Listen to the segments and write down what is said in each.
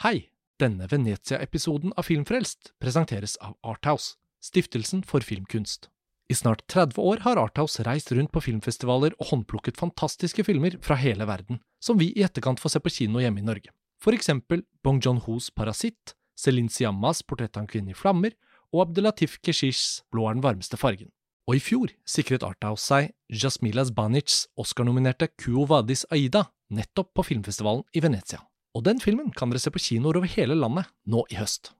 Hei! Denne Venezia-episoden av Filmfrelst presenteres av Arthouse, stiftelsen for filmkunst. I snart 30 år har Arthouse reist rundt på filmfestivaler og håndplukket fantastiske filmer fra hele verden, som vi i etterkant får se på kino hjemme i Norge. For eksempel Bong John-Hos Parasitt, Celine Siammas Portrett av en kvinne i flammer og Abdelatif Keshishs Blå er den varmeste fargen. Og i fjor sikret Arthouse seg Jasmilas Banics Oscar-nominerte Kuo Vadis Aida nettopp på filmfestivalen i Venezia. Og den filmen kan dere se på kinoer over hele landet nå i høst.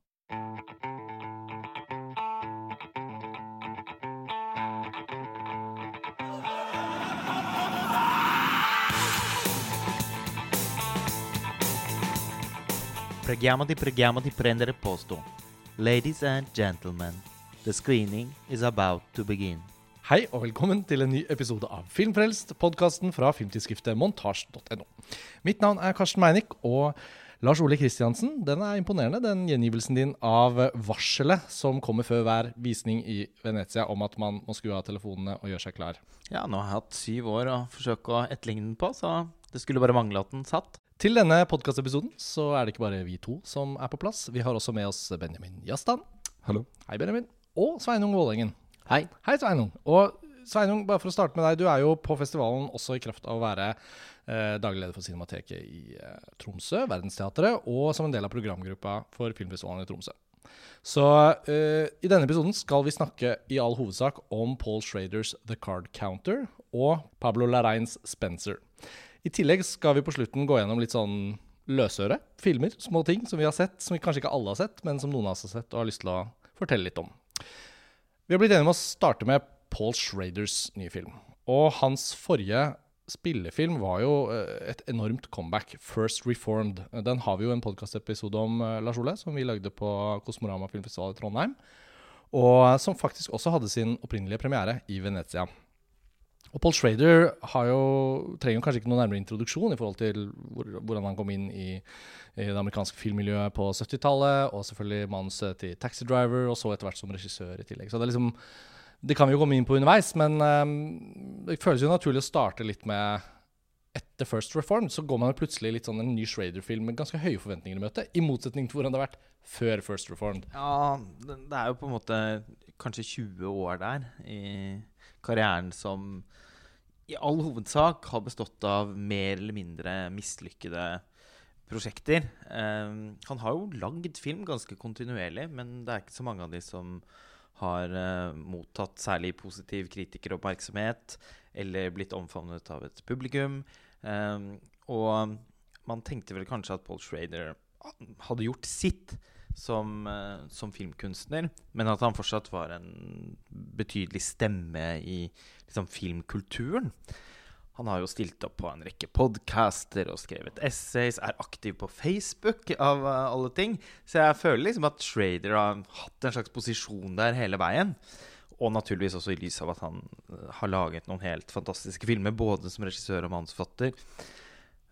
Preghiamo di preghiamo di prendere posto. Ladies and gentlemen, the screening is about to begin. Hei og velkommen til en ny episode av Filmfrelst, podkasten fra filmtidsskriftet montasj.no. Mitt navn er Karsten Meinick, og Lars Ole Kristiansen, den er imponerende, den gjengivelsen din av varselet som kommer før hver visning i Venezia om at man må skru av telefonene og gjøre seg klar. Ja, nå har jeg hatt syv år å forsøke å etterligne den på, så det skulle bare mangle at den satt. Til denne podkastepisoden så er det ikke bare vi to som er på plass. Vi har også med oss Benjamin Jastan. Hallo. Hei, Benjamin. Og Sveinung Vålengen. Hei. Hei, Sveinung. Og Sveinung, bare for å starte med deg, du er jo på festivalen også i kraft av å være eh, daglig leder for Cinemateket i eh, Tromsø, Verdensteatret, og som en del av programgruppa for filmfestivalen i Tromsø. Så eh, i denne episoden skal vi snakke i all hovedsak om Paul Schraders The Card Counter og Pablo Larrains Spencer. I tillegg skal vi på slutten gå gjennom litt sånn løsøre filmer, små ting som vi har sett, som vi kanskje ikke alle har sett, men som noen av oss har sett og har lyst til å fortelle litt om. Vi har blitt enige om å starte med Paul Schraders nye film. Og hans forrige spillefilm var jo eh, et enormt comeback. First Reformed. Den har vi jo en podkastepisode om, eh, Lars Ole, som vi lagde på Kosmorama filmfestival i Trondheim. Og som faktisk også hadde sin opprinnelige premiere i Venezia. Og Paul Schrader jo, trenger kanskje ikke noen nærmere introduksjon i forhold til hvor, hvordan han kom inn i, i det amerikanske filmmiljøet på 70-tallet, og selvfølgelig manuset til Taxi Driver, og så etter hvert som regissør i tillegg. Så det liksom Det kan vi jo komme inn på underveis, men um, det føles jo naturlig å starte litt med etter First Reformed så går man jo plutselig litt sånn en ny Schrader-film med ganske høye forventninger i møte, i motsetning til hvordan det har vært før First Reformed. Ja, det er jo på en måte kanskje 20 år der i karrieren som i all hovedsak har bestått av mer eller mindre mislykkede prosjekter. Um, han har jo lagd film ganske kontinuerlig, men det er ikke så mange av de som har uh, mottatt særlig positiv kritikeroppmerksomhet eller blitt omfavnet av et publikum. Um, og man tenkte vel kanskje at Paul Schrader hadde gjort sitt som, eh, som filmkunstner, men at han fortsatt var en betydelig stemme i liksom, filmkulturen. Han har jo stilt opp på en rekke podcaster og skrevet essays, er aktiv på Facebook, av eh, alle ting. Så jeg føler liksom at Schrader har hatt en slags posisjon der hele veien. Og naturligvis også i lys av at han eh, har laget noen helt fantastiske filmer, både som regissør og manusforfatter.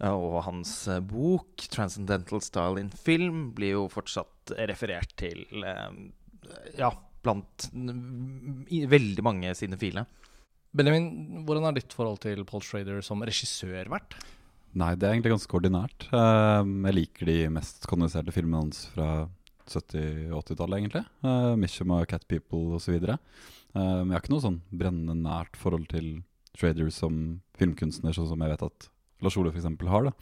Og hans eh, bok, 'Transcendental Style in Film', blir jo fortsatt referert til eh, ja, blant i veldig mange sinefile. Benjamin, hvordan har ditt forhold til Paul Schrader som regissør vært? Nei, det er egentlig ganske ordinært. Ehm, jeg liker de mest kondenserte filmene hans fra 70- og 80-tallet, egentlig. Uh, Mission Cat People osv. Uh, men jeg har ikke noe sånn brennende nært forhold til Schrader som filmkunstner, sånn som jeg vet at Lars Ole f.eks. har. da.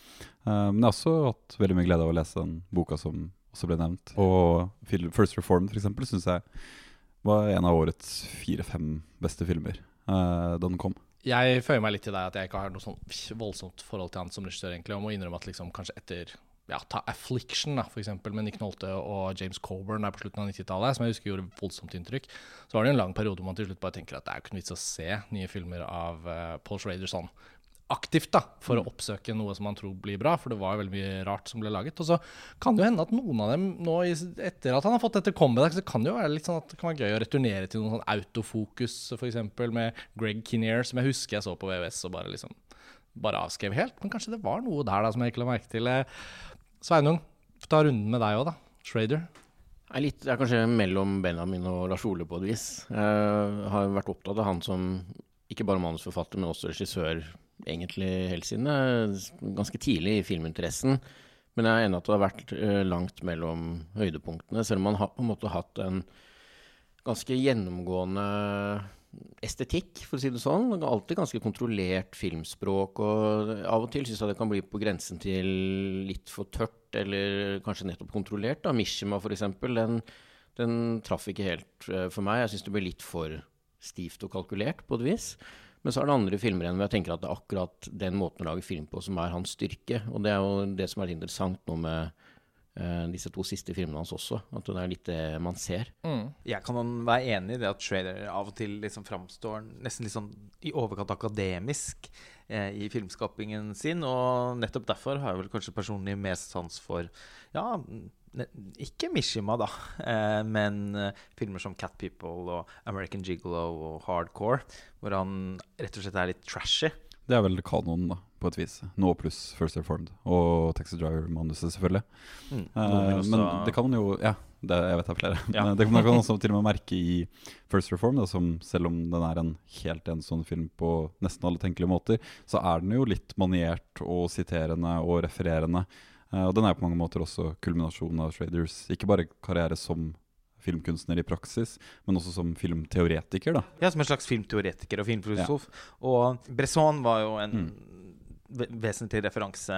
Uh, men jeg har også hatt veldig mye glede av å lese den boka som også ble nevnt. Og First Reformed f.eks. syns jeg var en av årets fire-fem beste filmer uh, da den kom. Jeg føyer meg litt til deg at jeg ikke har noe sånn voldsomt forhold til han som regissør, egentlig. Og må innrømme at liksom kanskje etter ja, ta Affliction, da, for eksempel, med Nick Nolte og James Coburn der på slutten av 90-tallet, som jeg husker gjorde voldsomt inntrykk, så var det en lang periode hvor man til slutt bare tenker at det er jo ikke noe vits å se nye filmer av uh, Paul Schrader sånn aktivt, da, for å oppsøke noe som man tror blir bra, for det var jo veldig mye rart som ble laget. Og så kan det jo hende at noen av dem nå, etter at han har fått dette comeback, så kan det jo være litt sånn at det kan være gøy å returnere til noen sånn autofokus, f.eks. med Greg Kinnear, som jeg husker jeg så på VVS og bare liksom bare avskrev helt. Men kanskje det var noe der da som jeg ikke la merke til. Eh, Sveinung, ta runden med deg òg, da. Schrader. Jeg er, litt, jeg er kanskje mellom Benjamin og Lars Ole på et vis. Jeg har vært opptatt av han som ikke bare manusforfatter, men også regissør egentlig helt siden ganske tidlig i filminteressen. Men jeg er enig at det har vært eh, langt mellom høydepunktene, selv om man har på en måte hatt en ganske gjennomgående estetikk, for å si det sånn. Alltid ganske kontrollert filmspråk, og av og til syns jeg det kan bli på grensen til litt for tørt, eller kanskje nettopp kontrollert. da. Mishima, for eksempel, den, den traff ikke helt eh, for meg. Jeg syns det ble litt for stivt og kalkulert, på et vis. Men så er det andre filmer igjen hvor jeg tenker at det er akkurat den måten å lage film på som er hans styrke. Og det er jo det som er litt interessant nå med uh, disse to siste filmene hans også. At det er litt det man ser. Jeg kan være enig i det at Trader av og til liksom framstår nesten litt sånn i overkant akademisk i filmskapingen sin. Og nettopp derfor har jeg vel kanskje personlig mest sans for Ja, ikke Mishima, da, eh, men eh, filmer som Cat People og American Gigolo og Hardcore, hvor han rett og slett er litt trashy. Det er vel kanonen, da, på et vis. Nå pluss First Reformed. Og Taxi Driver-manuset, selvfølgelig. Mm. Eh, men det kan man jo Ja, det, jeg vet det er flere. Ja. Men det kan man også til og med merke i First Reform, da, som selv om den er en helt enestående film på nesten alle tenkelige måter, så er den jo litt maniert og siterende og refererende. Uh, og den er på mange måter også kulminasjonen av Traders. ikke bare karriere som filmkunstner i praksis, men også som filmteoretiker. da. Ja, som en slags filmteoretiker og filmfilosof. Og Bresson var jo en Mm. Ve vesentlig referanse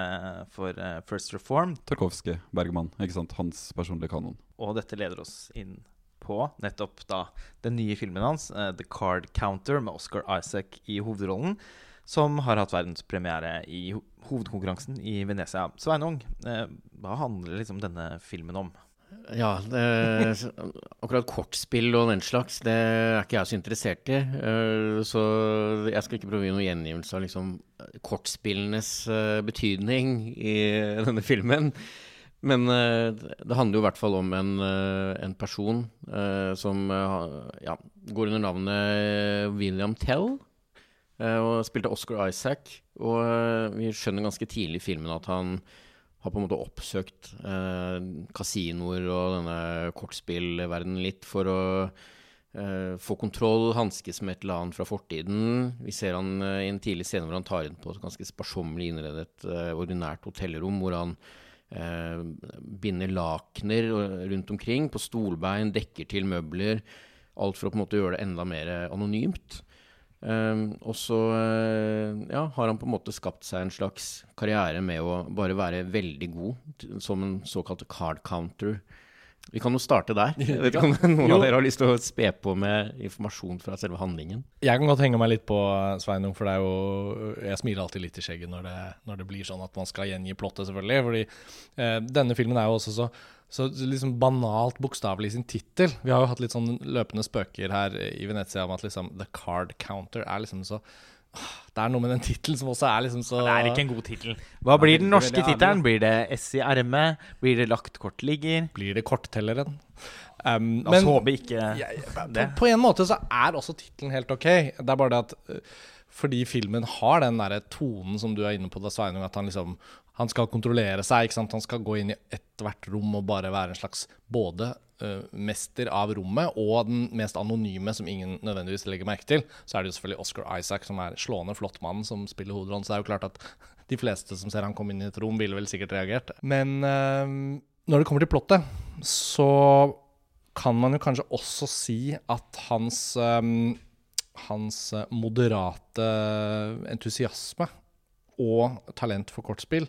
for uh, First Reform. Tarkovskij, Bergman, ikke sant? hans personlige kanon. Og dette leder oss inn på nettopp da den nye filmen hans, uh, 'The Card Counter', med Oscar Isaac i hovedrollen. Som har hatt verdenspremiere i ho hovedkonkurransen i Venezia. Sveinung, uh, hva handler liksom denne filmen om? Ja, det, akkurat kortspill og den slags, det er ikke jeg så interessert i. Eh, Så jeg skal ikke prøve noen gjengivelse av liksom kortspillenes eh, betydning i denne filmen. Men eh, det handler jo i hvert fall om en, eh, en person eh, som eh, ja, går under navnet William Tell. eh, Og spilte Oscar Isaac. Og eh, vi skjønner ganske tidlig i filmen at han har på en måte oppsøkt eh, kasinoer og denne kortspillverdenen litt for å eh, få kontroll, hanskes med et eller annet fra fortiden. Vi ser han eh, i en tidlig scene hvor han tar inn på et ganske sparsommelig innredet eh, ordinært hotellrom, hvor han eh, binder lakener rundt omkring på stolbein, dekker til møbler. Alt for å på en måte gjøre det enda mer anonymt. Um, og så eh, ja, har han på en måte skapt seg en slags karriere med å bare være veldig god som en såkalt card counter. Vi kan jo starte der. Jeg vet ikke om noen av dere har lyst til å spe på med informasjon fra selve handlingen. Jeg kan godt henge meg litt på Sveinung, for det er jo Jeg smiler alltid litt i skjegget når det, når det blir sånn at man skal gjengi plottet, selvfølgelig. Fordi eh, denne filmen er jo også så, så liksom banalt bokstavelig i sin tittel. Vi har jo hatt litt sånn løpende spøker her i Venezia om at liksom The Card Counter er liksom så Det er noe med den tittelen som også er liksom så Det er ikke en god tittel. Hva blir den norske tittelen? Blir det S i ermet? Blir det lagt kort ligger? Blir det korttelleren? Um, La oss håpe ikke det. På, på en måte så er også tittelen helt ok. Det er bare det at øh, fordi filmen har den derre tonen som du er inne på, da, Sveinung, at han liksom Han skal kontrollere seg. ikke sant? Han skal gå inn i ethvert rom og bare være en slags både mester av rommet og den mest anonyme som ingen nødvendigvis legger merke til. Så er det jo selvfølgelig Oscar Isaac som er slående flott mann som spiller hovedrollen. Så det er jo klart at de fleste som ser han komme inn i et rom, ville vel sikkert reagert. Men øh, når det kommer til plottet, så kan man jo kanskje også si at hans ehm, hans eh, moderate entusiasme og talent for kortspill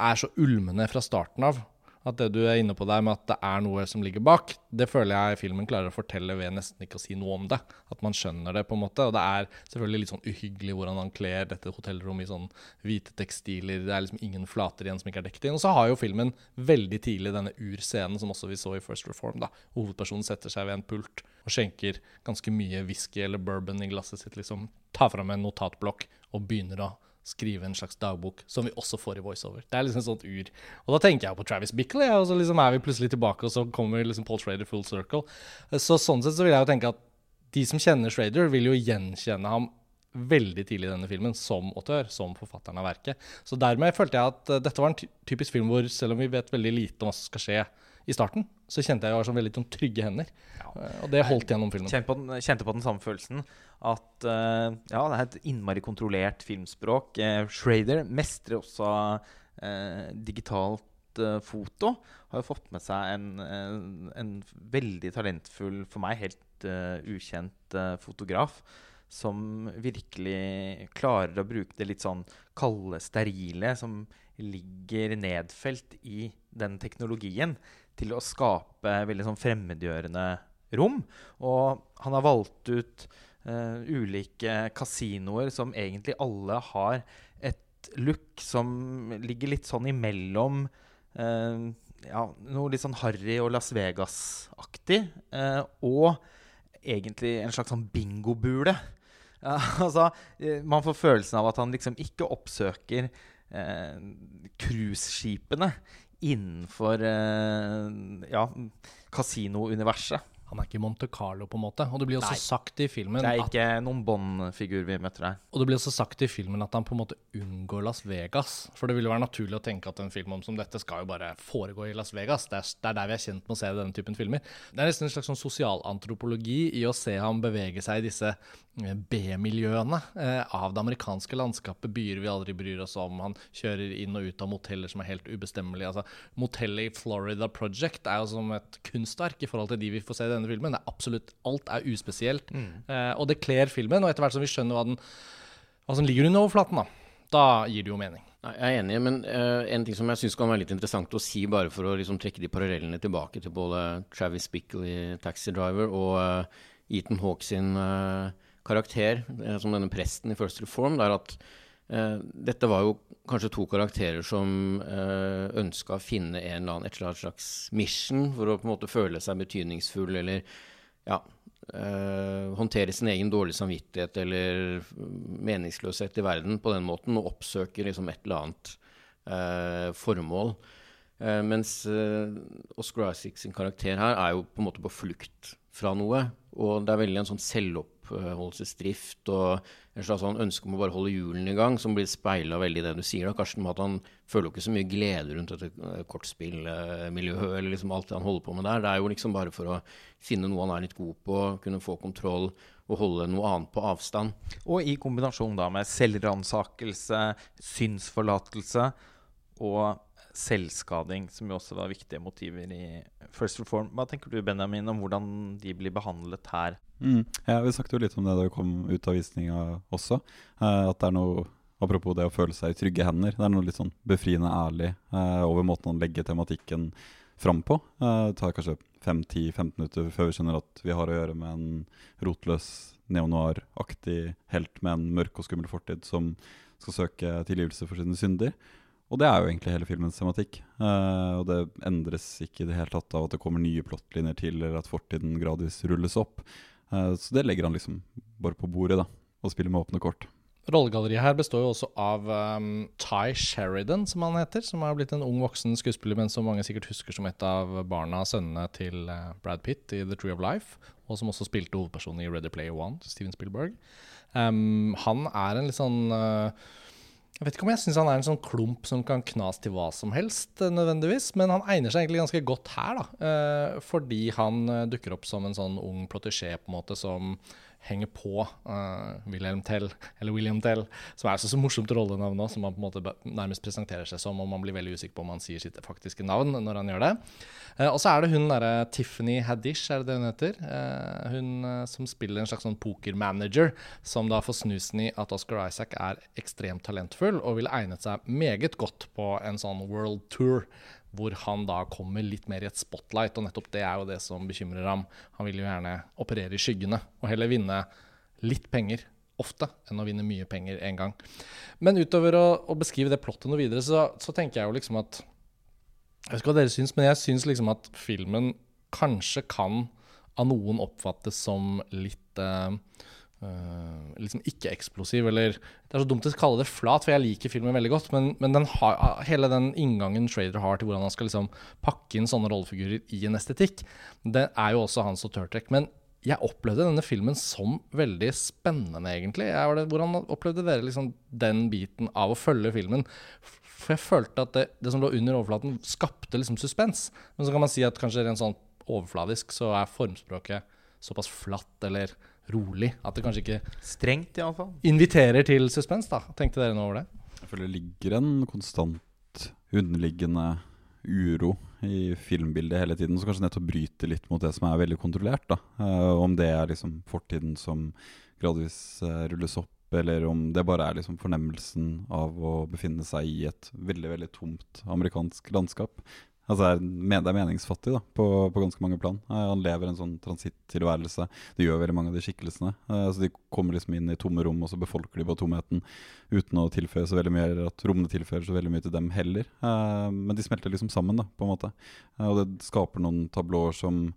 er så ulmende fra starten av at det du er inne på der med at det er noe som ligger bak, det føler jeg filmen klarer å fortelle ved nesten ikke å si noe om det. At man skjønner det, på en måte. Og det er selvfølgelig litt sånn uhyggelig hvordan han kler dette hotellrommet i sånn hvite tekstiler. Det er liksom ingen flater igjen som ikke er dekket inn. Og så har jo filmen veldig tidlig denne urscenen som også vi så i First Reform. da. Hovedpersonen setter seg ved en pult og skjenker ganske mye whisky eller bourbon i glasset sitt. liksom. Tar fram en notatblokk og begynner å skrive en slags dagbok, som vi også får i voiceover. Det er liksom et sånt ur. Og da tenker jeg på Travis Bickle, ja, og så liksom er vi plutselig tilbake, og så kommer liksom Paul Schrader full circle. Så sånn sett så vil jeg jo tenke at de som kjenner Schrader, vil jo gjenkjenne ham veldig tidlig i denne filmen som autør, som forfatteren av verket. Så dermed følte jeg at eh, dette var en typisk film hvor selv om vi vet veldig lite om hva som skal skje i starten, så kjente jeg jo sånn veldig sånn trygge hender. Ja. Og det holdt gjennom filmen. Kjente på, den, kjente på den samme følelsen. At uh, ja, det er et innmari kontrollert filmspråk. Uh, Schrader mestrer også uh, digitalt eh, foto, har jo fått med seg en, en, en veldig talentfull, for meg helt eh, ukjent eh, fotograf. Som virkelig klarer å bruke det litt sånn kalde, sterile som ligger nedfelt i den teknologien, til å skape veldig sånn fremmedgjørende rom. Og han har valgt ut eh, ulike kasinoer som egentlig alle har et look som ligger litt sånn imellom eh, ja, noe litt sånn Harry og Las Vegas-aktig. Eh, og egentlig en slags sånn bingobule. Ja, altså, eh, man får følelsen av at han liksom ikke oppsøker eh, cruiseskipene innenfor eh, ja, kasinouniverset. Han er ikke Monte Carlo, på en måte. Og det blir også Nei. sagt i filmen Det er at ikke noen Bond-figur vi møter her. Og det blir også sagt i filmen at han på en måte unngår Las Vegas. For det ville være naturlig å tenke at en film om som dette skal jo bare foregå i Las Vegas. Det er, det er der vi er kjent med å se denne typen filmer. Det er nesten en slags sånn sosialantropologi i å se ham bevege seg i disse B-miljøene eh, av det amerikanske landskapet. Byer vi aldri bryr oss om. Han kjører inn og ut av moteller som er helt ubestemmelige. Altså, motellet i Florida Project er jo som et kunstverk i forhold til de vi får se i denne filmen. Er absolutt Alt er uspesielt. Eh, og det kler filmen. Og etter hvert som vi skjønner hva, den, hva som ligger under overflaten, da, da gir det jo mening. Jeg er enig, men uh, en ting som jeg syns kan være litt interessant å si, bare for å liksom trekke de parallellene tilbake til både Travis Bickle i Taxi Driver og uh, Ethan Hawke sin eh, karakter eh, som denne presten i First Reform, det er at eh, dette var jo kanskje to karakterer som eh, ønska å finne en eller annen, et annet slags mission for å på en måte føle seg betydningsfull eller ja, eh, håndtere sin egen dårlige samvittighet eller meningsløshet i verden på den måten, og oppsøke liksom et eller annet eh, formål. Eh, mens eh, Oscar Isaac sin karakter her er jo på en måte på flukt fra noe. Og det er veldig en sånn selvoppholdelsesdrift og en slags sånn ønske om å bare holde hjulene i gang, som blir speila veldig i det du sier. da, Karsten, at han føler jo ikke så mye glede rundt dette eh, kortspillmiljøet eller liksom alt det han holder på med der. Det er jo liksom bare for å finne noe han er litt god på, kunne få kontroll og holde noe annet på avstand. Og i kombinasjon da med selvransakelse, synsforlatelse og selvskading, som jo også var viktige motiver i First Reform. Hva tenker du, Benjamin, om hvordan de blir behandlet her? Mm. Ja, vi snakket jo litt om det da vi kom ut av visninga også. Eh, at det er noe Apropos det å føle seg i trygge hender. Det er noe litt sånn befriende ærlig eh, over måten han legger tematikken fram på. Eh, det tar kanskje 5-10-15 minutter før vi skjønner at vi har å gjøre med en rotløs neonoir-aktig helt med en mørk og skummel fortid som skal søke tilgivelse for sine synder. Og det er jo egentlig hele filmens tematikk. Uh, og det endres ikke i det hele tatt av at det kommer nye plottlinjer til, eller at fortiden gradvis rulles opp. Uh, så det legger han liksom bare på bordet, da, og spiller med åpne kort. Rollegalleriet her består jo også av um, Ty Sheridan, som han heter. Som har blitt en ung voksen skuespiller, men som mange sikkert husker som et av barna og sønnene til uh, Brad Pitt i The Tree of Life. Og som også spilte hovedpersonen i Ready Player One, Steven Spielberg. Um, han er en litt sånn uh, Jeg vet ikke om jeg syns han er en sånn klump som kan knas til hva som helst, uh, nødvendigvis. Men han egner seg egentlig ganske godt her, da. Uh, fordi han uh, dukker opp som en sånn ung protesjé, på en måte, som henger på uh, William Tell, eller William Tell, som er så, så morsomt rollenavn nå, som man på en måte nærmest presenterer seg som, og man blir veldig usikker på om han sier sitt faktiske navn når han gjør det. Uh, og så er det hun derre Tiffany Haddish, er det det hun heter? Uh, hun eh, som spiller en slags sånn pokermanager, som da får snusen i at Oscar Isaac er ekstremt talentfull og ville egnet seg meget godt på en sånn world tour. Hvor han da kommer litt mer i et spotlight, og nettopp det er jo det som bekymrer ham. Han vil jo gjerne operere i skyggene, og heller vinne litt penger ofte enn å vinne mye penger en gang. Men utover å, å beskrive det plottet noe videre, så, så tenker jeg jo liksom at Jeg vet ikke hva dere syns, men jeg syns liksom at filmen kanskje kan av noen oppfattes som litt eh, eh, liksom ikke-eksplosiv, eller Det er så dumt å kalle det flat, for jeg liker filmen veldig godt, men, men den har, hele den inngangen Trader har til hvordan han skal liksom pakke inn sånne rollefigurer i en estetikk, det er jo også hans autørtrekk. Men jeg opplevde denne filmen som veldig spennende, egentlig. Jeg hvordan opplevde dere liksom den biten av å følge filmen? For jeg følte at det, det som lå under overflaten, skapte liksom suspens. Men så kan man si at kanskje rent sånn overfladisk så er formspråket såpass flatt eller rolig at det kanskje ikke Strengt, iallfall. inviterer til suspens, da. Tenkte dere noe over det? Jeg føler det ligger en konstant underliggende uro i filmbildet hele tiden, som kanskje nettopp bryter litt mot det som er veldig kontrollert. da. Uh, om det er liksom fortiden som gradvis uh, rulles opp, eller om det bare er liksom fornemmelsen av å befinne seg i et veldig veldig tomt amerikansk landskap. Altså det er, meningsfattig da, på, på ganske mange plan. Eh, han lever en sånn transittilværelse. Det gjør veldig mange av de skikkelsene. Eh, så De kommer liksom inn i tomme rom, og så befolker de på tomheten uten å tilføye så veldig mye, eller at rommene tilfører så veldig mye til dem heller. Eh, men de smelter liksom sammen, da, på en måte. Og det skaper noen tablåer som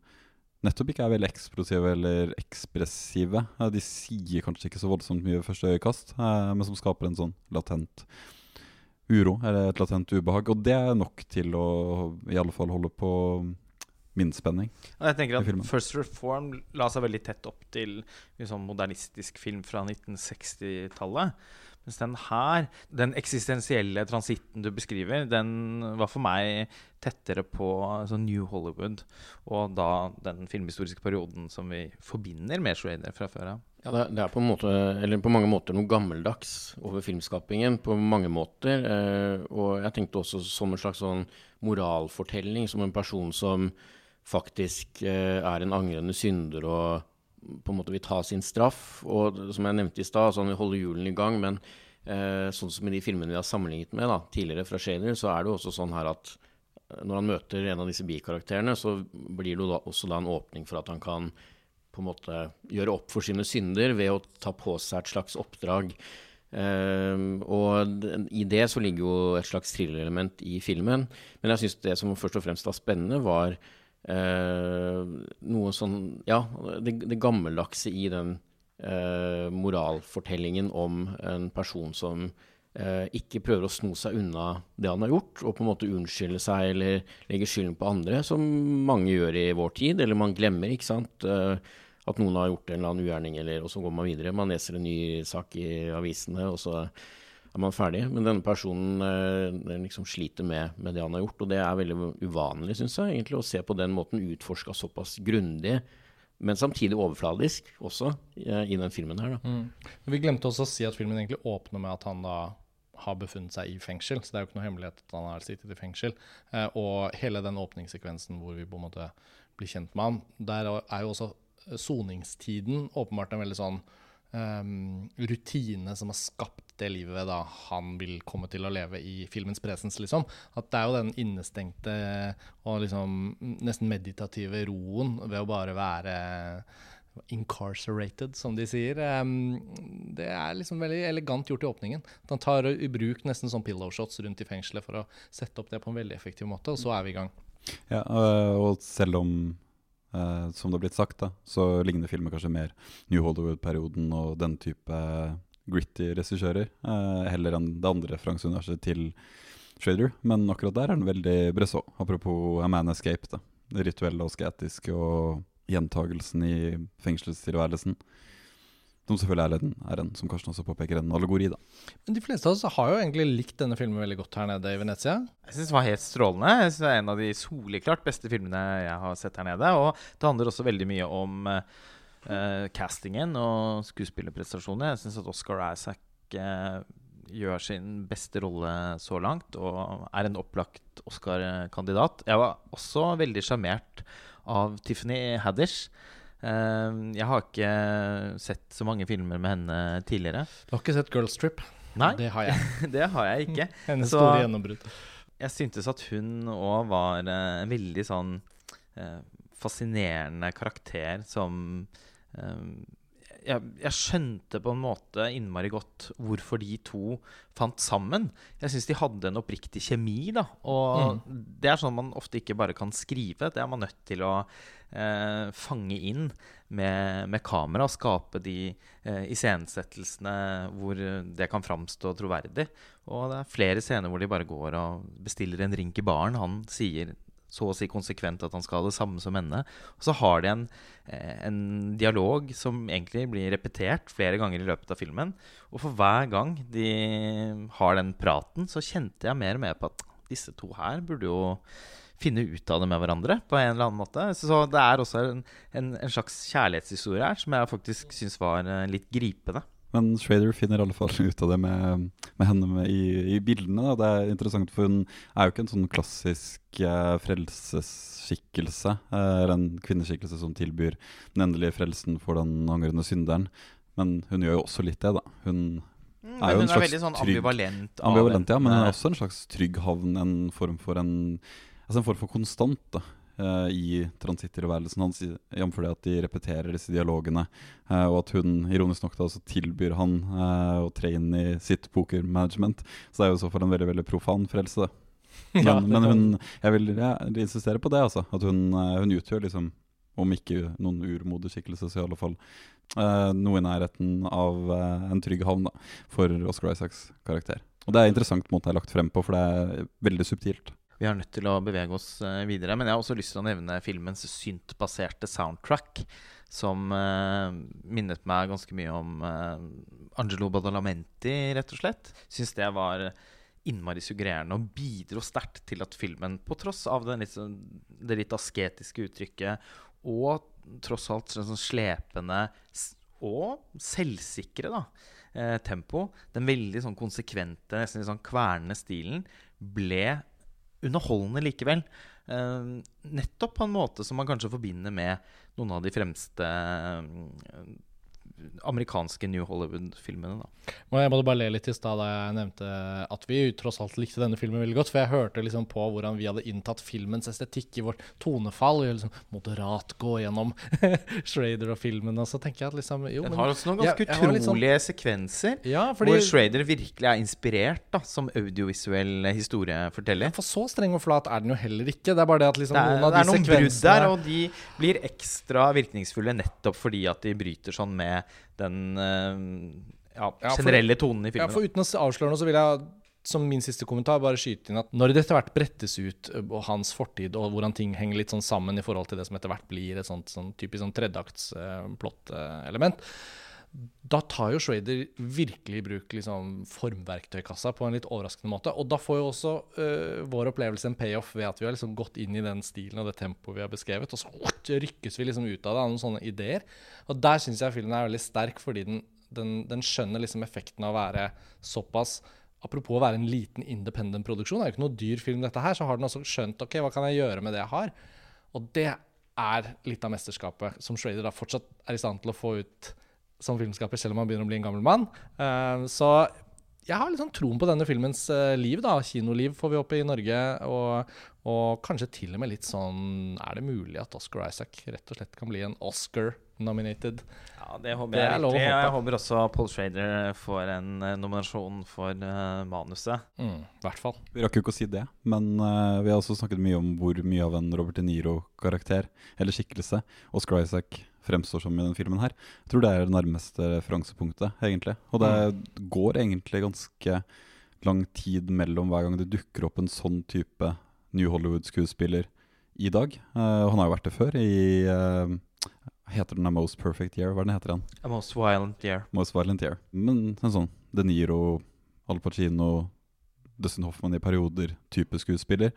nettopp ikke er veldig eksplosive eller ekspressive. De sier kanskje ikke så voldsomt mye ved første øyekast, men som skaper en sånn latent uro, eller et latent ubehag. Og det er nok til å i alle fall holde på min spenning. Og jeg tenker at. First Reform la seg veldig tett opp til sånn modernistisk film fra 1960-tallet. Mens den her, den eksistensielle transitten du beskriver, den var for meg tettere på altså New Hollywood. Og da den filmhistoriske perioden som vi forbinder med Schrader fra før av. Ja, det, er- det er på, måte, på mange måter noe gammeldags over filmskapingen. På mange måter. Eh, og jeg tenkte også som en slags sånn moralfortelling, som en person som faktisk eh, er en angrende synder og på en måte vil ta sin straff. Og som jeg nevnte i stad, sånn vi holder hjulene i gang. Men eh, sånn som i de filmene vi har sammenlignet med da, tidligere fra Shader, så er det jo også sånn her at eh, når han møter en av disse bikarakterene, så blir det jo da også da en åpning for at han kan på en måte gjøre opp for sine synder ved å ta på seg et slags oppdrag. Ehm, og i det så ligger jo et slags thrillerelement i filmen. Men jeg syns det som først og fremst var spennende, var eh, noe sånn Ja, det, det gammeldagse i den eh, moralfortellingen om en person som eh, ikke prøver å sno seg unna det han har gjort, og på en måte unnskylde seg eller legge skylden på andre, som mange gjør i vår tid, eller man glemmer, ikke sant. Eh, at noen har gjort en eller annen ugjerning, eller, og så går man videre. Man leser en ny sak i avisene, og så er man ferdig. Men denne personen eh, liksom sliter med, med det han har gjort, og det er veldig uvanlig, syns jeg, egentlig, å se på den måten utforska såpass grundig, men samtidig overfladisk også, eh, i den filmen her. Da. Vi glemte også å si at filmen egentlig åpner med at han da har befunnet seg i fengsel, så det er jo ikke noe hemmelighet at han har sittet i fengsel. Eh, og hele den åpningssekvensen hvor vi på en måte blir kjent med han, der er jo også soningstiden åpenbart en veldig sånn um, rutine som har skapt det livet da han vil komme til å leve i filmens presens, liksom. At det er jo den innestengte og liksom nesten meditative roen ved å bare være incarcerated, som de sier. Det er liksom veldig elegant gjort i åpningen. Han tar i bruk nesten sånn pillow shots rundt i fengselet for å sette opp det på en veldig effektiv måte, og så er vi i gang. Ja, øh, og selv om, øh, som det har blitt sagt, da, så ligner filmen kanskje mer New Hollywood-perioden og den type gritty regissører, eh, heller enn det andre Franks-universet til Schrader. Men akkurat der er den veldig Bresson. Apropos A Man Escape, da. Det rituelle og sketiske og gjentagelsen i fengselstilværelsen. Som selvfølgelig er en, er en, som Karsten også påpeker, en allegori, da. Men de fleste av oss har jo egentlig likt denne filmen veldig godt her nede i Venezia. Jeg syns den var helt strålende. Jeg synes Det er en av de soleklart beste filmene jeg har sett her nede. Og det handler også veldig mye om eh, castingen og skuespillerprestasjonene. Jeg syns at Oscar Isaac uh, gjør sin beste rolle så langt og er en opplagt Oscar-kandidat. Jeg var også veldig sjarmert av Tiffany Haddish. Eh, jeg har ikke sett så mange filmer med henne tidligere. Du har ikke sett Girls Trip? Nei, Det har jeg. det har jeg ikke. Hennes Så- store gjennombrudd. Jeg syntes at hun òg var en veldig sånn fascinerende karakter som jeg, jeg skjønte på en måte innmari godt hvorfor de to fant sammen. Jeg syns de hadde en oppriktig kjemi, da. Og det er sånn man ofte ikke bare kan skrive. Det er man nødt til å eh, fange inn med, med kamera skape de eh, iscenesettelsene hvor det kan framstå troverdig. Og det er flere scener hvor de bare går og bestiller en drink i baren. Han sier så å si konsekvent at han skal ha det samme som henne. Og så har de en, eh, en dialog som egentlig blir repetert flere ganger i løpet av filmen. Og for hver gang de har den praten, så kjente jeg mer og mer på at disse to her burde jo finne ut av det med hverandre på en eller annen måte. Så det er også en, en, en slags kjærlighetshistorie her som jeg faktisk syns var eh, litt gripende. Men Schrader finner i alle fall ut av det med, med henne med i, i bildene. Da. Det er interessant, for hun er jo ikke en sånn klassisk eh, frelsesskikkelse. Eh, eller en kvinneskikkelse som tilbyr den endelige frelsen for den angrende synderen. Men hun gjør jo også litt det, da. Hun Mm, er jo en hun er slags veldig sånn trygg- ambivalent. Ambivalent, ja, men hun er også en slags trygg havn. En form for en Altså en form for konstant da, eh, i transitttilværelsen hans, jf. det at de repeterer disse dialogene. uh, og at hun ironisk nok da også tilbyr han eh, å tre inn i sitt pokermanagement. Så det er jo i så fall en veldig veldig profan frelse. det. Men, Ja, men hun, jeg vil ja, insistere på det, altså. At hun, hun utgjør liksom om ikke noen urmodig skikkelse, så i alle fall eh, noe i nærheten av eh, en trygg havn da, for Oscar Isaacs karakter. Og det er interessant måten det er lagt frem på, for det er veldig subtilt. Vi er nødt til å bevege oss eh, videre. Men jeg har også lyst til å nevne filmens syntbaserte soundtrack. Som uh, minnet meg ganske mye om uh, Angelo Badalamenti, rett og slett. Syns det var innmari suggererende og bidro sterkt til at filmen, på tross av den litt, sånn- det litt asketiske uttrykket og tross alt sånn sånn slepende og selvsikre da, eh, tempo, den veldig sånn konsekvente, nesten litt sånn kvernende stilen, ble underholdende likevel. Eh, nettopp på en måte som man kanskje forbinder med noen av de fremste eh, amerikanske New Hollywood-filmene. da. Og jeg måtte bare le litt i stad da jeg nevnte at vi tross alt likte denne filmen veldig godt. For jeg hørte liksom på hvordan vi hadde inntatt filmens estetikk i vårt tonefall. Vi liksom moderat gå gjennom Schrader og filmen, og så tenker jeg at liksom jo, Den men- har også noen ganske ja, utrolige sånn- utrolige sekvenser. Ja, fordi Hvor Schrader virkelig er inspirert da, som audiovisuell historieforteller. For så streng og flat er den jo heller ikke. Det er bare det at liksom Det er, noen av det er noen brudd der, og de blir ekstra virkningsfulle nettopp fordi at de bryter sånn med den eh, ja, generelle tonen i filmen. Ja, for uten å avsløre noe, så vil jeg som min siste kommentar bare skyte inn at når det etter hvert brettes ut, og hans fortid, og hvordan ting henger litt sånn sammen i forhold til det som etter hvert blir et sånt sånn typisk sånn tredjeakts uh, plott-element, da tar jo Schrader virkelig i bruk liksom formverktøykassa på en litt overraskende måte. Og da får jo også uh, vår opplevelse en payoff ved at vi har liksom gått inn i den stilen og det tempoet vi har beskrevet, og så rykkes vi liksom ut av det av noen sånne ideer. Og der syns jeg filmen er veldig sterk, fordi den, den, den skjønner liksom effekten av å være såpass Apropos å være en liten independent produksjon, det er jo ikke noe dyr film, dette her, så har den også skjønt ok, hva kan jeg gjøre med det jeg har. Og det er litt av mesterskapet som Schrader da fortsatt er i stand til å få ut som filmskaper, selv om han begynner å bli en gammel mann. Eh, så jeg har liksom troen på denne filmens eh, liv, da. Kinoliv får vi opp i Norge. Og, og kanskje til og med litt sånn Er det mulig at Oscar Isaac rett og slett kan bli en Oscar-nominated? Ja, det håper Det jeg virkelig. håpe. Jeg håper også Paul Schrader får en eh, nominasjon for uh, manuset. Mm, I hvert fall. Vi rakk jo ikke å si det, men uh, vi har også snakket mye om hvor mye av en Robert De Niro-karakter, eller skikkelse, Oscar Isaac fremstår som i denne filmen her. Jeg tror det er det nærmeste referansepunktet, egentlig. Og det går egentlig ganske lang tid mellom hver gang det dukker opp en sånn type New Hollywood-skuespiller i dag. Uh, han har jo vært det før i uh, Heter den A Most Perfect Year? Hva er den heter den? A Most Violent Year. Most Violent Year. Men en sånn De Niro, Al Pacino, Dustin Hoffman i perioder type skuespiller.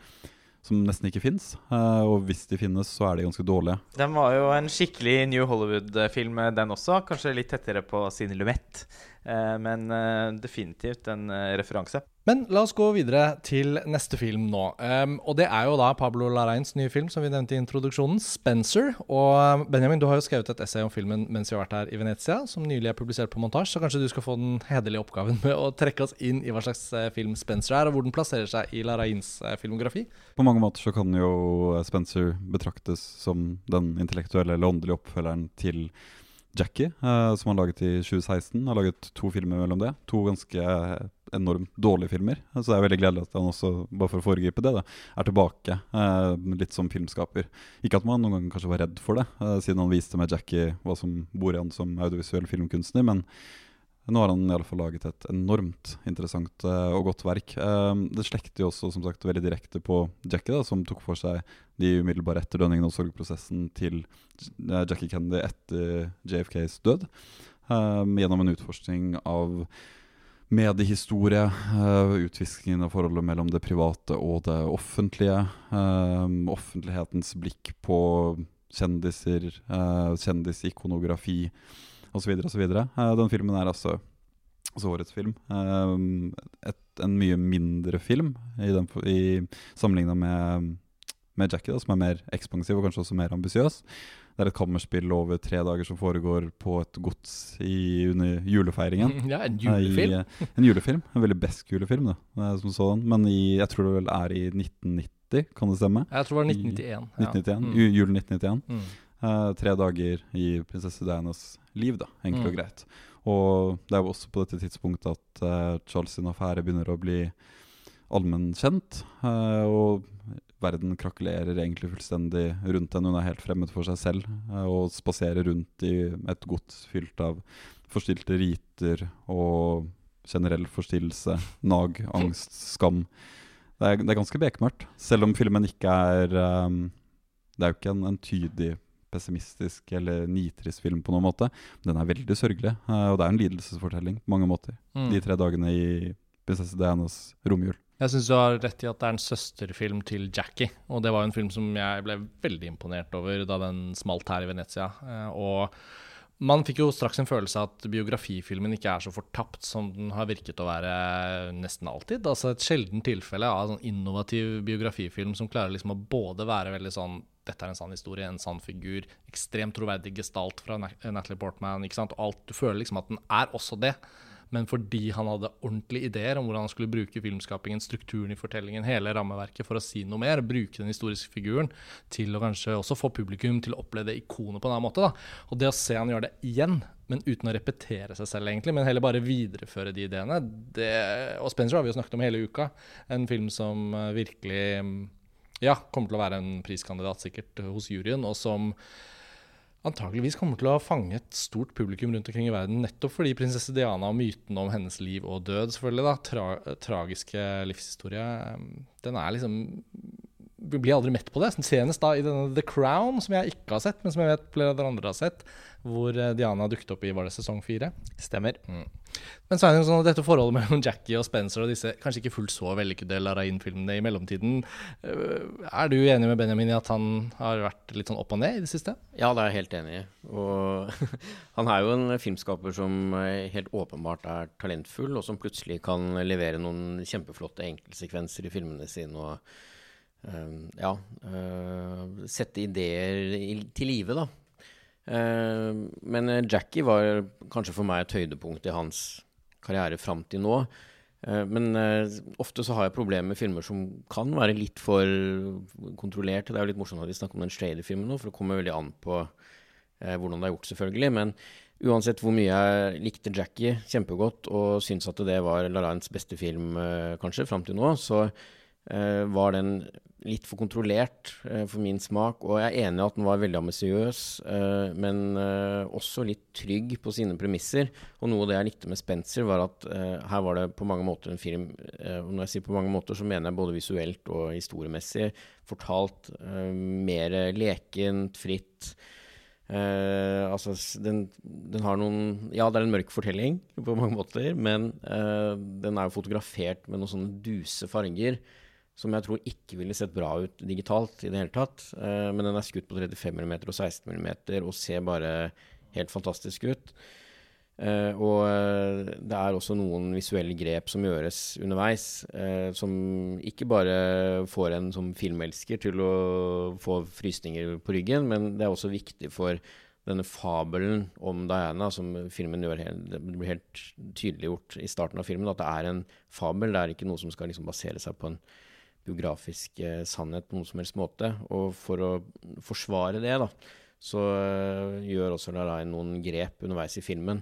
Som nesten ikke fins. og hvis de finnes, så er de ganske dårlige. Den var jo en skikkelig New Hollywood-film, den også. Kanskje litt tettere på sin luett. Eh, men eh, definitivt en eh, referanse. Men la oss gå videre til neste film nå. Um, og det er jo da Pablo Larrains nye film, som vi nevnte i introduksjonen, 'Spencer'. Og um, Benjamin, du har jo skrevet et essay om filmen mens vi har vært her i Venezia, som nylig er publisert på montasje, så kanskje du skal få den hederlige oppgaven med å trekke oss inn i hva slags eh, film 'Spencer' er, og hvor den plasserer seg i Larrains eh, filmografi? På mange måter så kan jo Spencer betraktes som den intellektuelle eller åndelige oppfølgeren til Jackie, eh, som han laget i 2016. Han Har laget to filmer mellom det. To ganske enormt dårlige filmer. Så det er veldig gledelig at han også, bare for å foregripe det, da, er tilbake eh, litt som filmskaper. Ikke at man noen gang kanskje var redd for det, eh, siden han viste med Jackie hva som bor i han som audiovisuell filmkunstner. men nå har han i alle fall laget et enormt interessant eh, og godt verk. Eh, det slekter jo også som sagt veldig direkte på Jackie, da, som tok for seg de umiddelbare etterdønningene og sorgprosessen til eh, Jackie Kennedy etter JFKs død. eh, gjennom en utforskning av mediehistorie, uh, utviskingen av forholdet mellom det private og det offentlige. eh, offentlighetens blikk på kjendiser, uh, kjendisikonografi. osv. osv. Den filmen er altså, altså årets film. Et, en mye mindre film i, den, i sammenligna med, med Jackie, da, som er mer ekspansiv og kanskje også mer ambisiøs. Det er et kammerspill over tre dager som foregår på et gods i, under julefeiringen. Ja, en julefilm. I, en julefilm, en veldig besk julefilm, da, som sådan. Men i, jeg tror det vel er i 1990, kan det stemme? Jeg tror det var 1991. I, 1991 mm. Julen 1991. Mm. Uh, tre dager i prinsesse Dianas liv, da, enkelt mm. og greit. Og det er jo også på dette tidspunktet at uh, Charles sin affære begynner å bli allmennkjent. Uh, og verden krakelerer egentlig fullstendig rundt henne. Hun er helt fremmed for seg selv uh, og spaserer rundt i et gods fylt av forstilte riter og generell forstillelse, nag, angst, skam. Det er, det er ganske bekmørkt, selv om filmen ikke er um, Det er jo ikke en, entydig pessimistisk eller nitrist film på noen måte. Den er veldig sørgelig, uh, og det er en lidelsesfortelling på mange måter. Mm. De tre dagene i prinsesse Dianas romjul. Jeg syns du har rett i at det er en søsterfilm til Jackie. Og det var jo en film som jeg ble veldig imponert over da den smalt her i Venezia. Uh, og man fikk jo straks en følelse av at biografifilmen ikke er så fortapt som den har virket å være nesten alltid. Altså Et sjelden tilfelle av en sånn innovativ biografifilm som klarer liksom å både være veldig sånn dette er en sann historie, en sann figur, ekstremt troverdig gestalt fra Natalie Portman. ikke sant? Og alt, Du føler liksom at den er også det men fordi han hadde ordentlige ideer om hvordan han skulle bruke filmskapingen, strukturen i fortellingen, hele rammeverket for å si noe mer, bruke den historiske figuren til å kanskje også få publikum til å oppleve det ikonet på en annen måte. Da. Og det å se han gjøre det igjen, men uten å repetere seg selv, egentlig, men heller bare videreføre de ideene det, Og Spencer har vi jo snakket om hele uka. En film som eh, virkelig ja, kommer til å være en priskandidat sikkert hos juryen, og som antageligvis kommer til å fange et stort publikum rundt omkring i verden, nettopp fordi prinsesse Diana og myten om hennes liv og død, selvfølgelig, da, tra tragiske livshistorie, den er liksom blir aldri mett på det. Senest da i denne The Crown, som jeg ikke har sett, men som jeg vet flere andre har sett, hvor eh, Diana dukket opp i var det sesong fire. Stemmer. Mm. Men det sånn dette forholdet mellom Jackie og Spencer og disse kanskje ikke fullt så vellykkede Larain-filmene i mellomtiden øh, Er du enig med Benjamin i at han har vært litt sånn opp og ned i det siste? Ja, det er jeg helt enig i. Og han er jo en filmskaper som helt åpenbart er talentfull, og som plutselig kan levere noen kjempeflotte enkeltsekvenser i filmene sine. og ja, uh, sette ideer til live, da. Eh, men eh, Jackie var kanskje for meg et høydepunkt i hans karriere fram til nå. Eh, men ofte så har jeg problemer med filmer som kan være litt for kontrollerte. Det er jo litt morsomt at vi snakker om den Strader-filmen nå, for det kommer veldig an på hvordan det er gjort, selvfølgelig. Men uansett hvor mye jeg likte Jackie kjempegodt og syns at det var Larrains beste film kanskje fram til nå, så var den litt for kontrollert eh, for min smak. Og jeg er enig i at den var veldig ambisiøs, eh, men eh, også litt trygg på sine premisser. Og noe av det jeg likte med Spencer, var at eh, her var det på mange måter en film eh, Og når jeg sier på mange måter, så mener jeg både visuelt og historiemessig fortalt eh, mer lekent, fritt. altså, den, den, har noen Ja, det er en mørk fortelling på mange måter, men den er jo fotografert med noen sånne duse farger som jeg tror ikke ville sett bra ut digitalt i det hele tatt. Eh, men den er skutt på 35 mm og 16 mm og ser bare helt fantastisk ut. Eh, og uh, det er også noen visuelle grep som gjøres underveis, som ikke bare får en som filmelsker til å få frysninger på ryggen, men det er også viktig for denne fabelen om Diana, som filmen gjør helt, det blir helt tydeliggjort i starten av filmen, at det er en fabel. Det er ikke noe som skal liksom basere seg på en biografisk eh, sannhet på noen som helst måte. Og for å forsvare det, da, så uh, gjør også Larain noen grep underveis i filmen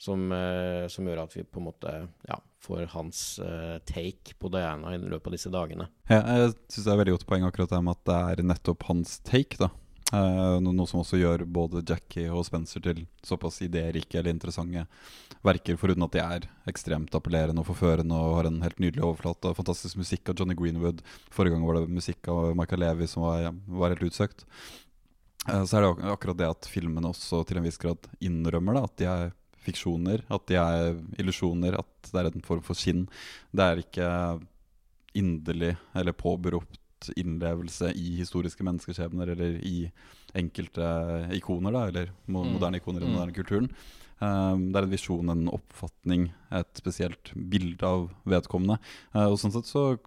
som, uh, som, gjør at vi på en måte ja, får hans uh, take på Diana i løpet av disse dagene. Ja, jeg syns det er veldig godt poeng akkurat det med at det er nettopp hans take, da. Uh, noe som også gjør både Jackie og Spencer til såpass idérike eller interessante verker, foruten at de er ekstremt appellerende og forførende og har en helt nydelig overflate og fantastisk musikk av Johnny Greenwood. Forrige gang var det musikk av Michael Levi som var, var helt utsøkt. Uh, så er det akkurat det at filmene også til en viss grad innrømmer det, at de er fiksjoner, at de er illusjoner, at det er en form for skinn. Det er ikke inderlig eller påberopt innlevelse i historiske menneskeskjebner eller i enkelte ikoner, da, eller Mm. moderne ikoner i den Mm. moderne kulturen. Um, det er en visjon, en oppfatning, et spesielt bilde av vedkommende. Uh, og sånn sett så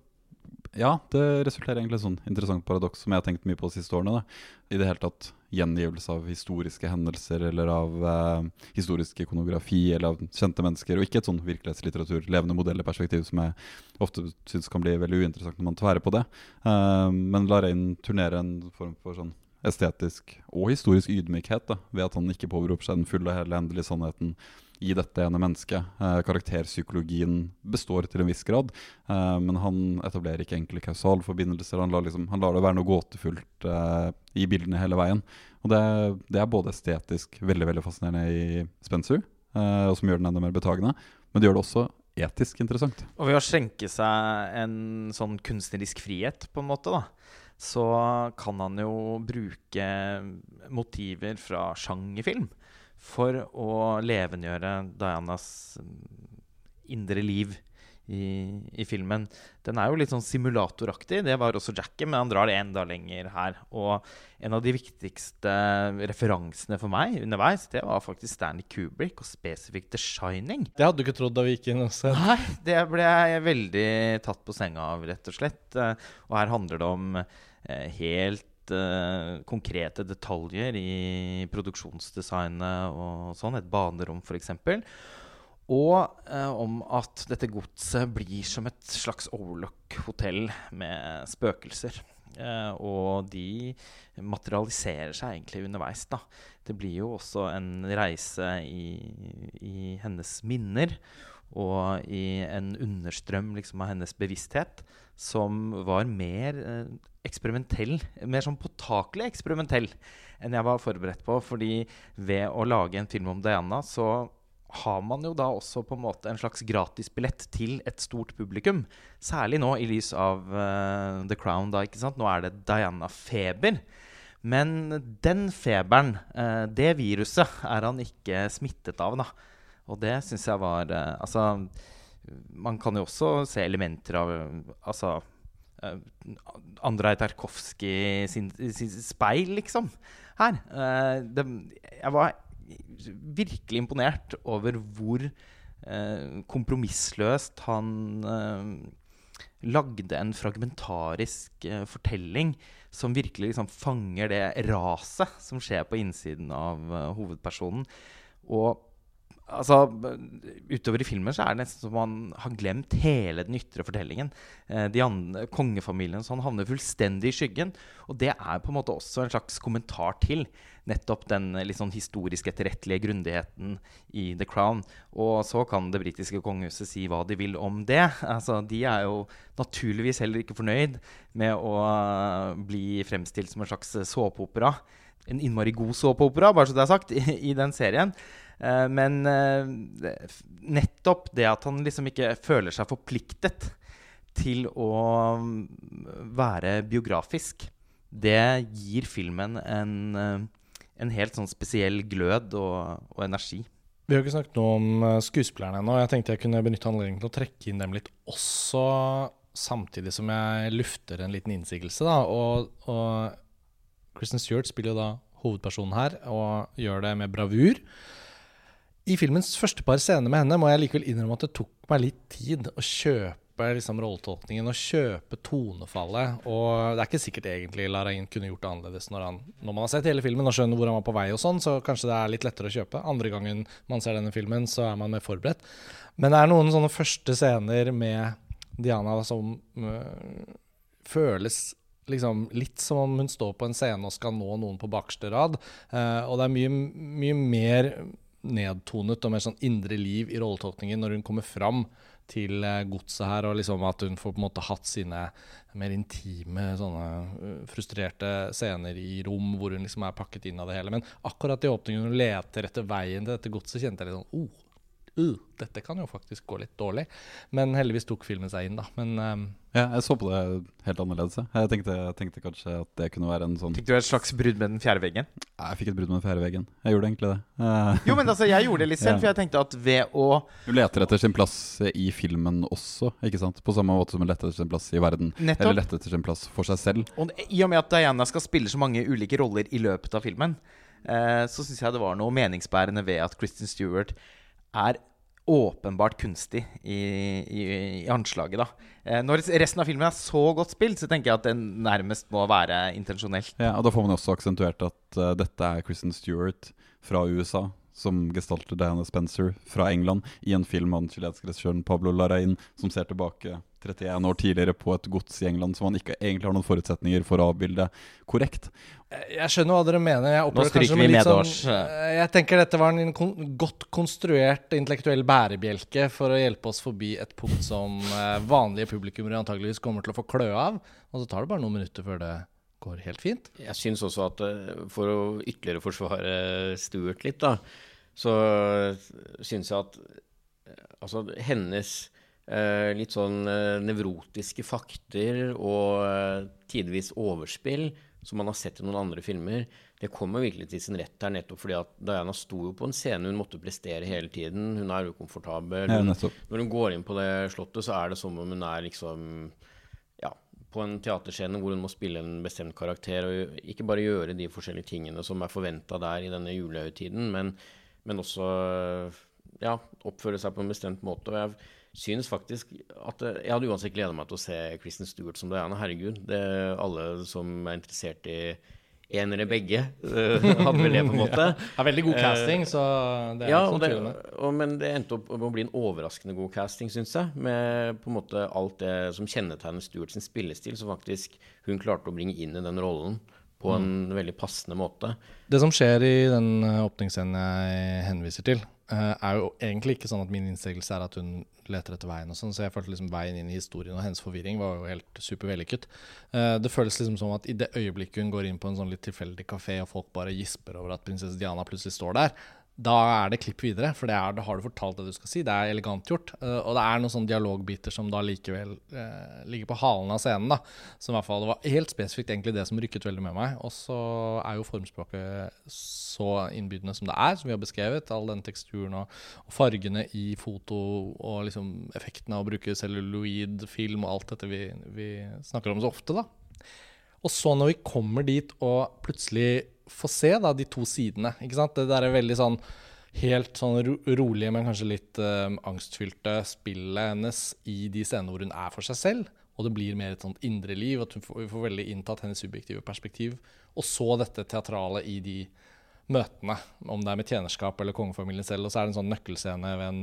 Ja, det resulterer egentlig i et sånn interessant paradoks som jeg har tenkt mye på de siste årene. Da. I det hele tatt gjengivelse av historiske hendelser eller av eh, historisk ikonografi eller av kjente mennesker, og ikke et sånn virkelighetslitteratur, levende modellerperspektiv, som jeg ofte syns kan bli veldig uinteressant når man tværer på det. Eh, men lar Rein turnere en form for sånn estetisk og historisk ydmykhet da, ved at han ikke påberoper seg den fulle og hele endelige sannheten i dette ene mennesket. Eh, karakterpsykologien består til en viss grad, eh, men han etablerer ikke enkle kausalforbindelser. Han liksom, han lar det være noe gåtefullt eh, i bildene hele veien. Og det, det er både estetisk veldig veldig fascinerende i Spencer, eh, og som gjør den enda mer betagende, men det gjør det også etisk interessant. Og ved å skjenke seg en sånn kunstnerisk frihet, på en måte, da, så kan han jo bruke motiver fra sjangerfilm for å levendegjøre Dianas mm, indre liv i, i filmen. Den er jo litt sånn simulatoraktig. Det var også Jackie, men han drar det enda lenger her. Og en av de viktigste referansene for meg underveis, det var faktisk Stanley Kubrick, og spesifikt The Shining. Det hadde du ikke trodd da vi gikk inn og så. Nei, det ble jeg veldig tatt på senga av, rett og slett. Eh, Og her handler det om eh, eh, konkrete detaljer i produksjonsdesignet og sånn. Et banerom, f.eks. Og eh, om at dette godset blir som et slags overlock-hotell med spøkelser. Eh, og de materialiserer seg egentlig underveis. da. Det blir jo også en reise i, i hennes minner og i en understrøm liksom, av hennes bevissthet som var mer eh, eksperimentell, mer sånn påtakelig eksperimentell enn jeg var forberedt på. Fordi ved å lage en film om Diana, så har man jo da også på en måte en slags gratisbillett til et stort publikum. Særlig nå i lys av uh, The Crown. da, ikke sant? Nå er det Diana-feber. Men den feberen, uh, det viruset, er han ikke smittet av, da. Og det syns jeg var uh, Altså, man kan jo også se elementer av Altså uh, Andrej Tarkovskij sin, sin speil, liksom, her. Eh, det, jeg var virkelig imponert over hvor eh, kompromissløst han eh, lagde en fragmentarisk eh, fortelling som virkelig liksom fanger det raset som skjer på innsiden av eh, hovedpersonen. Og altså, utover i filmen så er det nesten som man har glemt hele den ytre fortellingen. Eh, de andre, Kongefamilien sånn havner fullstendig i skyggen. Og det er på en måte også en slags kommentar til nettopp den eh, litt sånn historisk etterrettelige grundigheten i The Crown. Og så kan det britiske kongehuset si hva de vil om det. Altså, de er jo naturligvis heller ikke fornøyd med å eh, bli fremstilt som en slags såpeopera. En innmari god såpeopera, bare så det er sagt, i, i den serien. Eh, men eh, nettopp det at han liksom ikke føler seg forpliktet til å mm, være biografisk, det gir filmen en, eh, en helt sånn spesiell glød og, og energi. Vi har ikke snakket noe om skuespillerne ennå. Jeg tenkte jeg kunne benytte anledningen til å trekke inn dem litt også, samtidig som jeg lufter en liten innsigelse. Da. Og, og Kristen Stewart spiller jo da hovedpersonen her, og gjør det med bravur. I filmens første par scener med henne må jeg likevel innrømme at det tok meg litt tid å kjøpe liksom, rolletolkningen og kjøpe tonefallet. Og det er ikke sikkert egentlig Larain kunne gjort det annerledes når, han, når man har sett hele filmen og skjønner hvor han var på vei, og sånn, så kanskje det er litt lettere å kjøpe. Andre gangen man ser denne filmen, så er man mer forberedt. Men det er noen sånne første scener med Diana som øh, føles liksom litt som om hun står på en scene og skal nå noen på bakerste rad. Uh, og det er mye, mye mer nedtonet og mer sånn indre liv i rolletolkningen når hun kommer fram til eh, godset her, og liksom at hun får på en måte hatt sine mer intime, sånne eh, frustrerte scener i rom hvor hun liksom er pakket inn av det hele. Men akkurat i åpningen hun leter etter veien til dette godset, kjente jeg litt sånn oh, uh, dette kan jo faktisk gå litt dårlig. Men heldigvis tok filmen seg inn, da. Men um, Ja, jeg så på det helt annerledes. jeg. Tenkte, jeg tenkte kanskje at det kunne være en sånn Fikk du et slags brudd med den fjerde veggen? Nei, Jeg fikk et brudd med den fjerde veggen. Jeg gjorde egentlig det. Eh, Jo, men altså, jeg gjorde det litt selv, Ja. for jeg tenkte at ved å Du leter etter sin plass i filmen også, ikke sant? På samme måte som hun leter etter sin plass i verden. Nettopp. Eller leter etter sin plass for seg selv. Og I og med at Diana skal spille så mange ulike roller i løpet av filmen, eh, så syns jeg det var noe meningsbærende ved at Kristin Stewart er åpenbart kunstig i, i, i anslaget. da eh, Når resten av filmen er så godt spilt, så tenker jeg at det nærmest må være intensjonelt. Ja, og Da får man også aksentuert at uh, dette er Kristen Stewart fra USA som gestalter Diana Spencer fra England i en film av den chilenske regissøren Pablo Larraín, som ser tilbake 31 år tidligere på et gods i England som han ikke egentlig har noen forutsetninger for å avbilde korrekt. Jeg skjønner hva dere mener. Jeg Nå stryker vi medårs. Sånn, eh, jeg tenker dette var en kon godt konstruert intellektuell bærebjelke for å hjelpe oss forbi et punkt som eh, vanlige publikummere antageligvis kommer til å få klø av. Og så tar det bare noen minutter før det går helt fint. Jeg syns også at eh, for å ytterligere forsvare Stuart litt, da, så syns jeg at eh, altså hennes eh, litt sånn eh, nevrotiske fakter og eh, tidvis overspill, som man har sett i noen andre filmer, det kommer virkelig til sin rett her, nettopp fordi at Diana sto jo på en scene hun måtte prestere hele tiden. Hun er ukomfortabel. Ja, når hun går inn på det slottet, så er det som om hun er liksom ja, på en teaterscene hvor hun må spille en bestemt karakter, og ikke bare gjøre de forskjellige tingene som er forventa der i denne julehøytiden, men, men også ja, oppføre seg på en bestemt måte. Og jeg synes faktisk at eh, Jeg hadde uansett gleda meg til å se Kristen Stewart som Diana. Herregud. Det er alle som er interessert i en eller begge, eh, hadde vel det, på en måte. ja, veldig god casting, så det er Ja, og det, det. og, men det endte opp med å bli en overraskende god casting, syns jeg. Med på en måte alt det som kjennetegner Stuart sin spillestil, som faktisk hun klarte å bringe inn i den rollen på en veldig passende måte. Det som skjer i den eh, åpningsscenen jeg henviser til, eh, er jo egentlig ikke sånn at min innsigelse er at hun leter etter veien og sånn, så jeg følte liksom veien inn i historien og hennes forvirring var jo helt super vellykket. Eh, Det føles liksom som at i det øyeblikket hun går inn på en sånn litt tilfeldig kafé og folk bare gisper over at prinsesse Diana plutselig står der, da er det klipp videre, for det er, da har du fortalt det du skal si. Det er elegant gjort. Uh, og det er noen sånne dialogbiter som da likevel uh, ligger på halen av scenen, da. Som i hvert fall var helt spesifikt egentlig det som rykket veldig med meg. Og så er jo formspråket så innbydende som det er, som vi har beskrevet. All den teksturen og, og fargene i foto og liksom effekten av å bruke celluloid, film og alt dette vi, vi snakker om så ofte, da. Og så når vi kommer dit og plutselig får se da, de to sidene ikke sant? Det der er veldig sånn helt sånn ro rolige, men kanskje litt eh, angstfylte spillet hennes i de scenene hvor hun er for seg selv. Og det blir mer et sånt indre liv, at vi får veldig inntatt hennes subjektive perspektiv. Og så dette teatralet i de møtene, om det er med tjenerskap eller kongefamilien selv. Og så er det en sånn nøkkelscene ved en,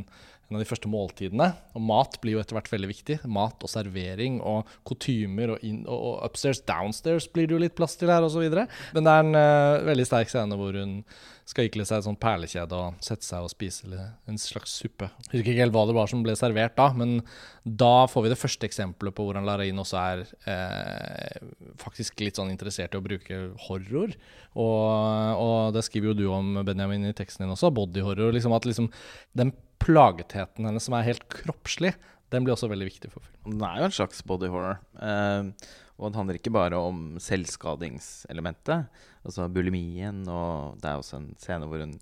en av de første måltidene. Og mat blir jo etter hvert veldig viktig. Mat og servering og kutymer og, og, og upstairs, downstairs blir det jo litt plass til her osv. Men det er en uh, veldig sterk scene hvor hun skal ikle seg et sånt perlekjede og sette seg og spise en slags suppe. Jeg husker ikke helt hva det var som ble servert da, men da får vi det første eksempelet på hvordan Larain også er eh, faktisk litt sånn interessert i å bruke horror. Og, og det skriver jo du om, Benjamin, i teksten din også, bodyhorror. Liksom at liksom den plagetheten hennes som er helt kroppslig, den blir også veldig viktig for filmen. Den er jo en slags body horror. Eh, og det handler ikke bare om selvskadingselementet, altså bulimien. Og det er også en scene hvor hun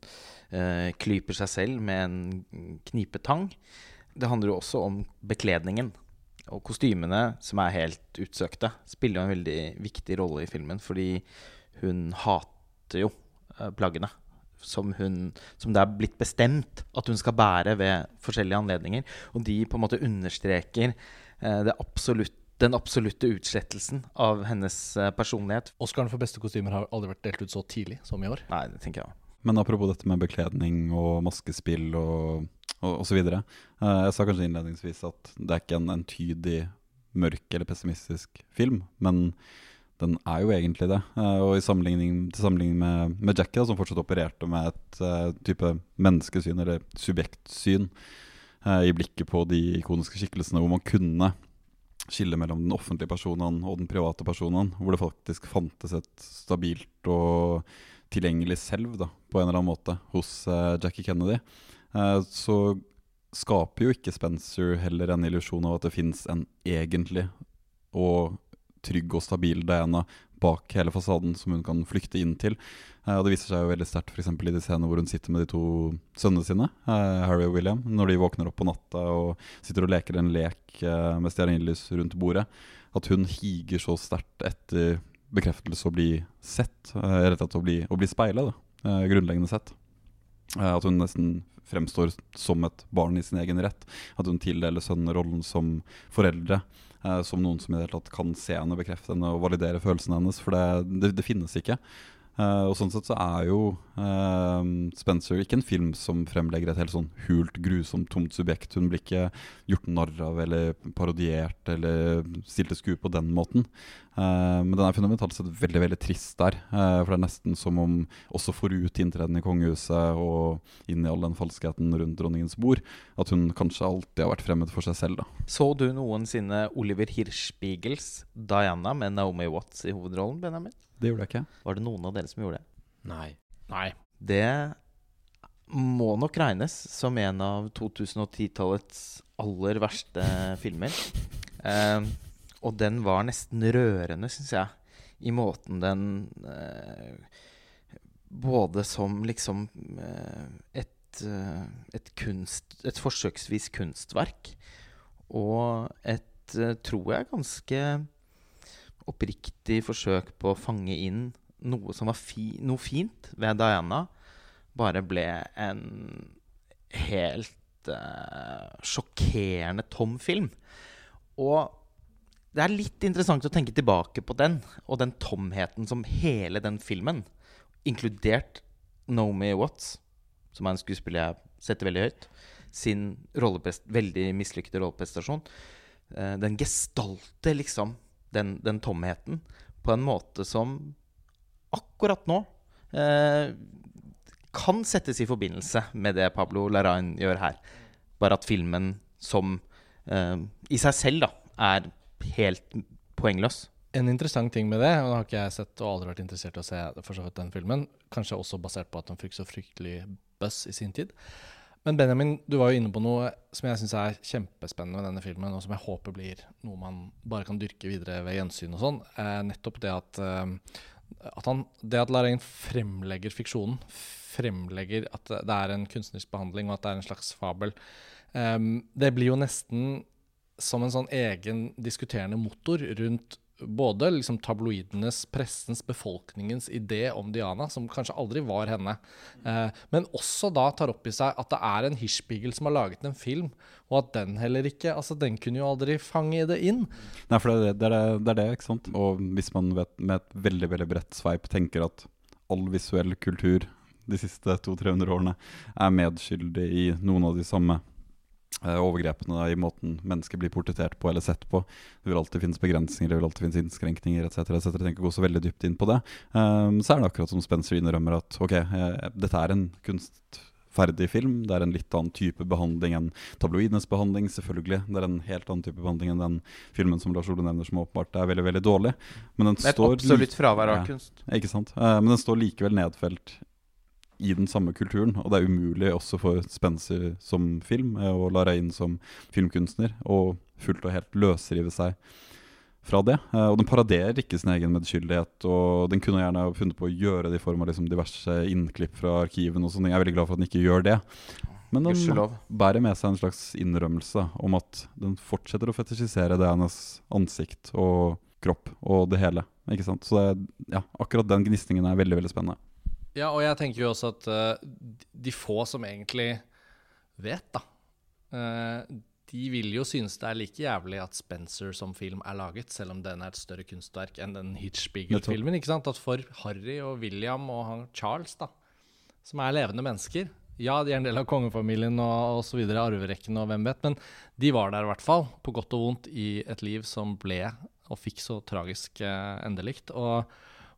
eh, klyper seg selv med en knipetang. Det handler jo også om bekledningen. Og kostymene, som er helt utsøkte, spiller jo en veldig viktig rolle i filmen. Fordi hun hater jo eh, plaggene. Som, hun, som det er blitt bestemt at hun skal bære ved forskjellige anledninger. Og de på en måte understreker eh, det absolutt, den absolutte utslettelsen av hennes eh, personlighet. Oscaren for beste kostymer har aldri vært delt ut så tidlig som i år. Nei, det tenker jeg Men apropos dette med bekledning og maskespill og, og, og så videre. Eh, jeg sa kanskje innledningsvis at det er ikke en entydig mørk eller pessimistisk film, men den er jo egentlig det. Eh, og i sammenligning, til sammenligning med, med Jackie, da, som fortsatt opererte med et uh, type menneskesyn, eller subjektsyn, uh, i blikket på de ikoniske skikkelsene, hvor man kunne skille mellom den offentlige personen og den private personen, hvor det faktisk fantes et stabilt og tilgjengelig selv da, på en eller annen måte hos uh, Jackie Kennedy, så skaper jo ikke Spencer heller en illusjon av at det fins en egentlig og trygg og stabil Diana bak hele fasaden som hun kan flykte inn til. Eh, og Det viser seg jo veldig sterkt f.eks. i de scenene hvor hun sitter med de to sønnene sine, eh, Harry og William, når de våkner opp på natta og sitter og leker en lek eh, med stearinlys rundt bordet. At hun higer så sterkt etter bekreftelse å bli sett, eh, rett og slett å bli, bli speila, da, eh, grunnleggende sett. Eh, At hun nesten fremstår som et barn i sin egen rett. At hun tildeler sønnen rollen som foreldre. Eh, som noen som i det hele tatt kan se henne, bekrefte henne og validere følelsene hennes. For det, det, det finnes ikke. Eh, og sånn sett så er jo uh, Spencer ikke en film som fremlegger et helt sånn hult, grusomt, tomt subjekt. Hun blir ikke gjort narr av eller parodiert eller stilt til skue på den måten. Uh, men den er fundamentalt sett veldig veldig trist der. for det er nesten som om også forut inntreden i kongehuset og inn i all den falskheten rundt dronningens bord, at hun kanskje alltid har vært fremmed for seg selv. da. Så du noensinne Oliver Hirschspiegels Diana med Naomi Watts i hovedrollen, Benjamin? Det gjorde jeg ikke. Var det noen av dere som gjorde det? Nei. Nei. Det må nok regnes som en av 2010-tallets aller verste filmer. Eh, og den var nesten rørende, syns jeg, i måten den eh, Både som liksom eh, et, eh, et kunst Et forsøksvis kunstverk, og et, eh, tror jeg, ganske oppriktig forsøk på å fange inn noe som var fi, noe fint ved Diana, bare ble en helt uh, sjokkerende tom film. Og det er litt interessant å tenke tilbake på den, og den tomheten som hele den filmen, inkludert Nomi Watts, som er en skuespiller jeg setter veldig høyt, sin veldig mislykkede rolleprestasjon, uh, den gestalter liksom den, den tomheten på en måte som akkurat nå eh, kan settes i forbindelse med det Pablo Larrain gjør her. Bare at filmen som eh, i seg selv da, er helt poengløs. En interessant ting med det, og det har ikke jeg sett og aldri vært interessert i å se for så vidt den filmen, kanskje også basert på at den fikk så fryktelig buzz i sin tid. Men Benjamin, du var jo inne på noe som jeg syns er kjempespennende med denne filmen, og som jeg håper blir noe man bare kan dyrke videre ved gjensyn og sånn. Eh, nettopp det at, eh, at han, det at Larrain fremlegger fiksjonen, fremlegger at det er en kunstnerisk behandling, og at det er en slags fabel. Eh, det blir jo nesten som en sånn egen diskuterende motor rundt både liksom tabloidenes, pressens, befolkningens idé om Diana, som kanskje aldri var henne, eh, men også da tar opp i seg at det er en Hirschbiegel som har laget en film, og at den heller ikke Altså, den kunne jo aldri fange det inn. Nei, for det er det, det, er det, ikke sant. Og hvis man vet, med et veldig veldig bredt sveip tenker at all visuell kultur de siste 200-300 årene er medskyldig i noen av de samme overgrepene i måten mennesker blir portrettert på eller sett på. Det vil alltid finnes begrensninger, det vil alltid finnes innskrenkninger etc. etc. Jeg tenker å gå så veldig dypt inn på det. Um, så er det akkurat som Spencer innrømmer at ok, jeg, dette er en kunstferdig film. Det er en litt annen type behandling enn tabloidenes behandling, selvfølgelig. Det er en helt annen type behandling enn den filmen som Lars Ole nevner, som åpenbart er veldig veldig dårlig. Men den Det er et står absolutt fravær av kunst. ikke sant? Eh, men den står likevel nedfelt i den samme kulturen, og det er umulig også for Spencer som film eh, og inn som filmkunstner å fullt og helt løsrive seg fra det. Eh, og den paraderer ikke sin egen medskyldighet, og den kunne gjerne funnet på å gjøre det i form av liksom diverse innklipp fra arkivene og sånne ting. Jeg er veldig glad for at den ikke gjør det. Men den bærer med seg en slags innrømmelse om at den fortsetter å fetisjisere Dianas ansikt og kropp og det hele. Ikke sant? Så det, ja, akkurat den gnisningen er veldig veldig spennende. Ja, og jeg tenker jo også at uh, de få som egentlig vet, da uh, De vil jo synes det er like jævlig at Spencer som film er laget, selv om den er et større kunstverk enn den Hitchspiegel-filmen. ikke sant? At for Harry og William og han Charles, da, som er levende mennesker Ja, de er en del av kongefamilien og osv., arverekken og hvem vet, men de var der i hvert fall, på godt og vondt, i et liv som ble og fikk så tragisk uh, endelikt. Og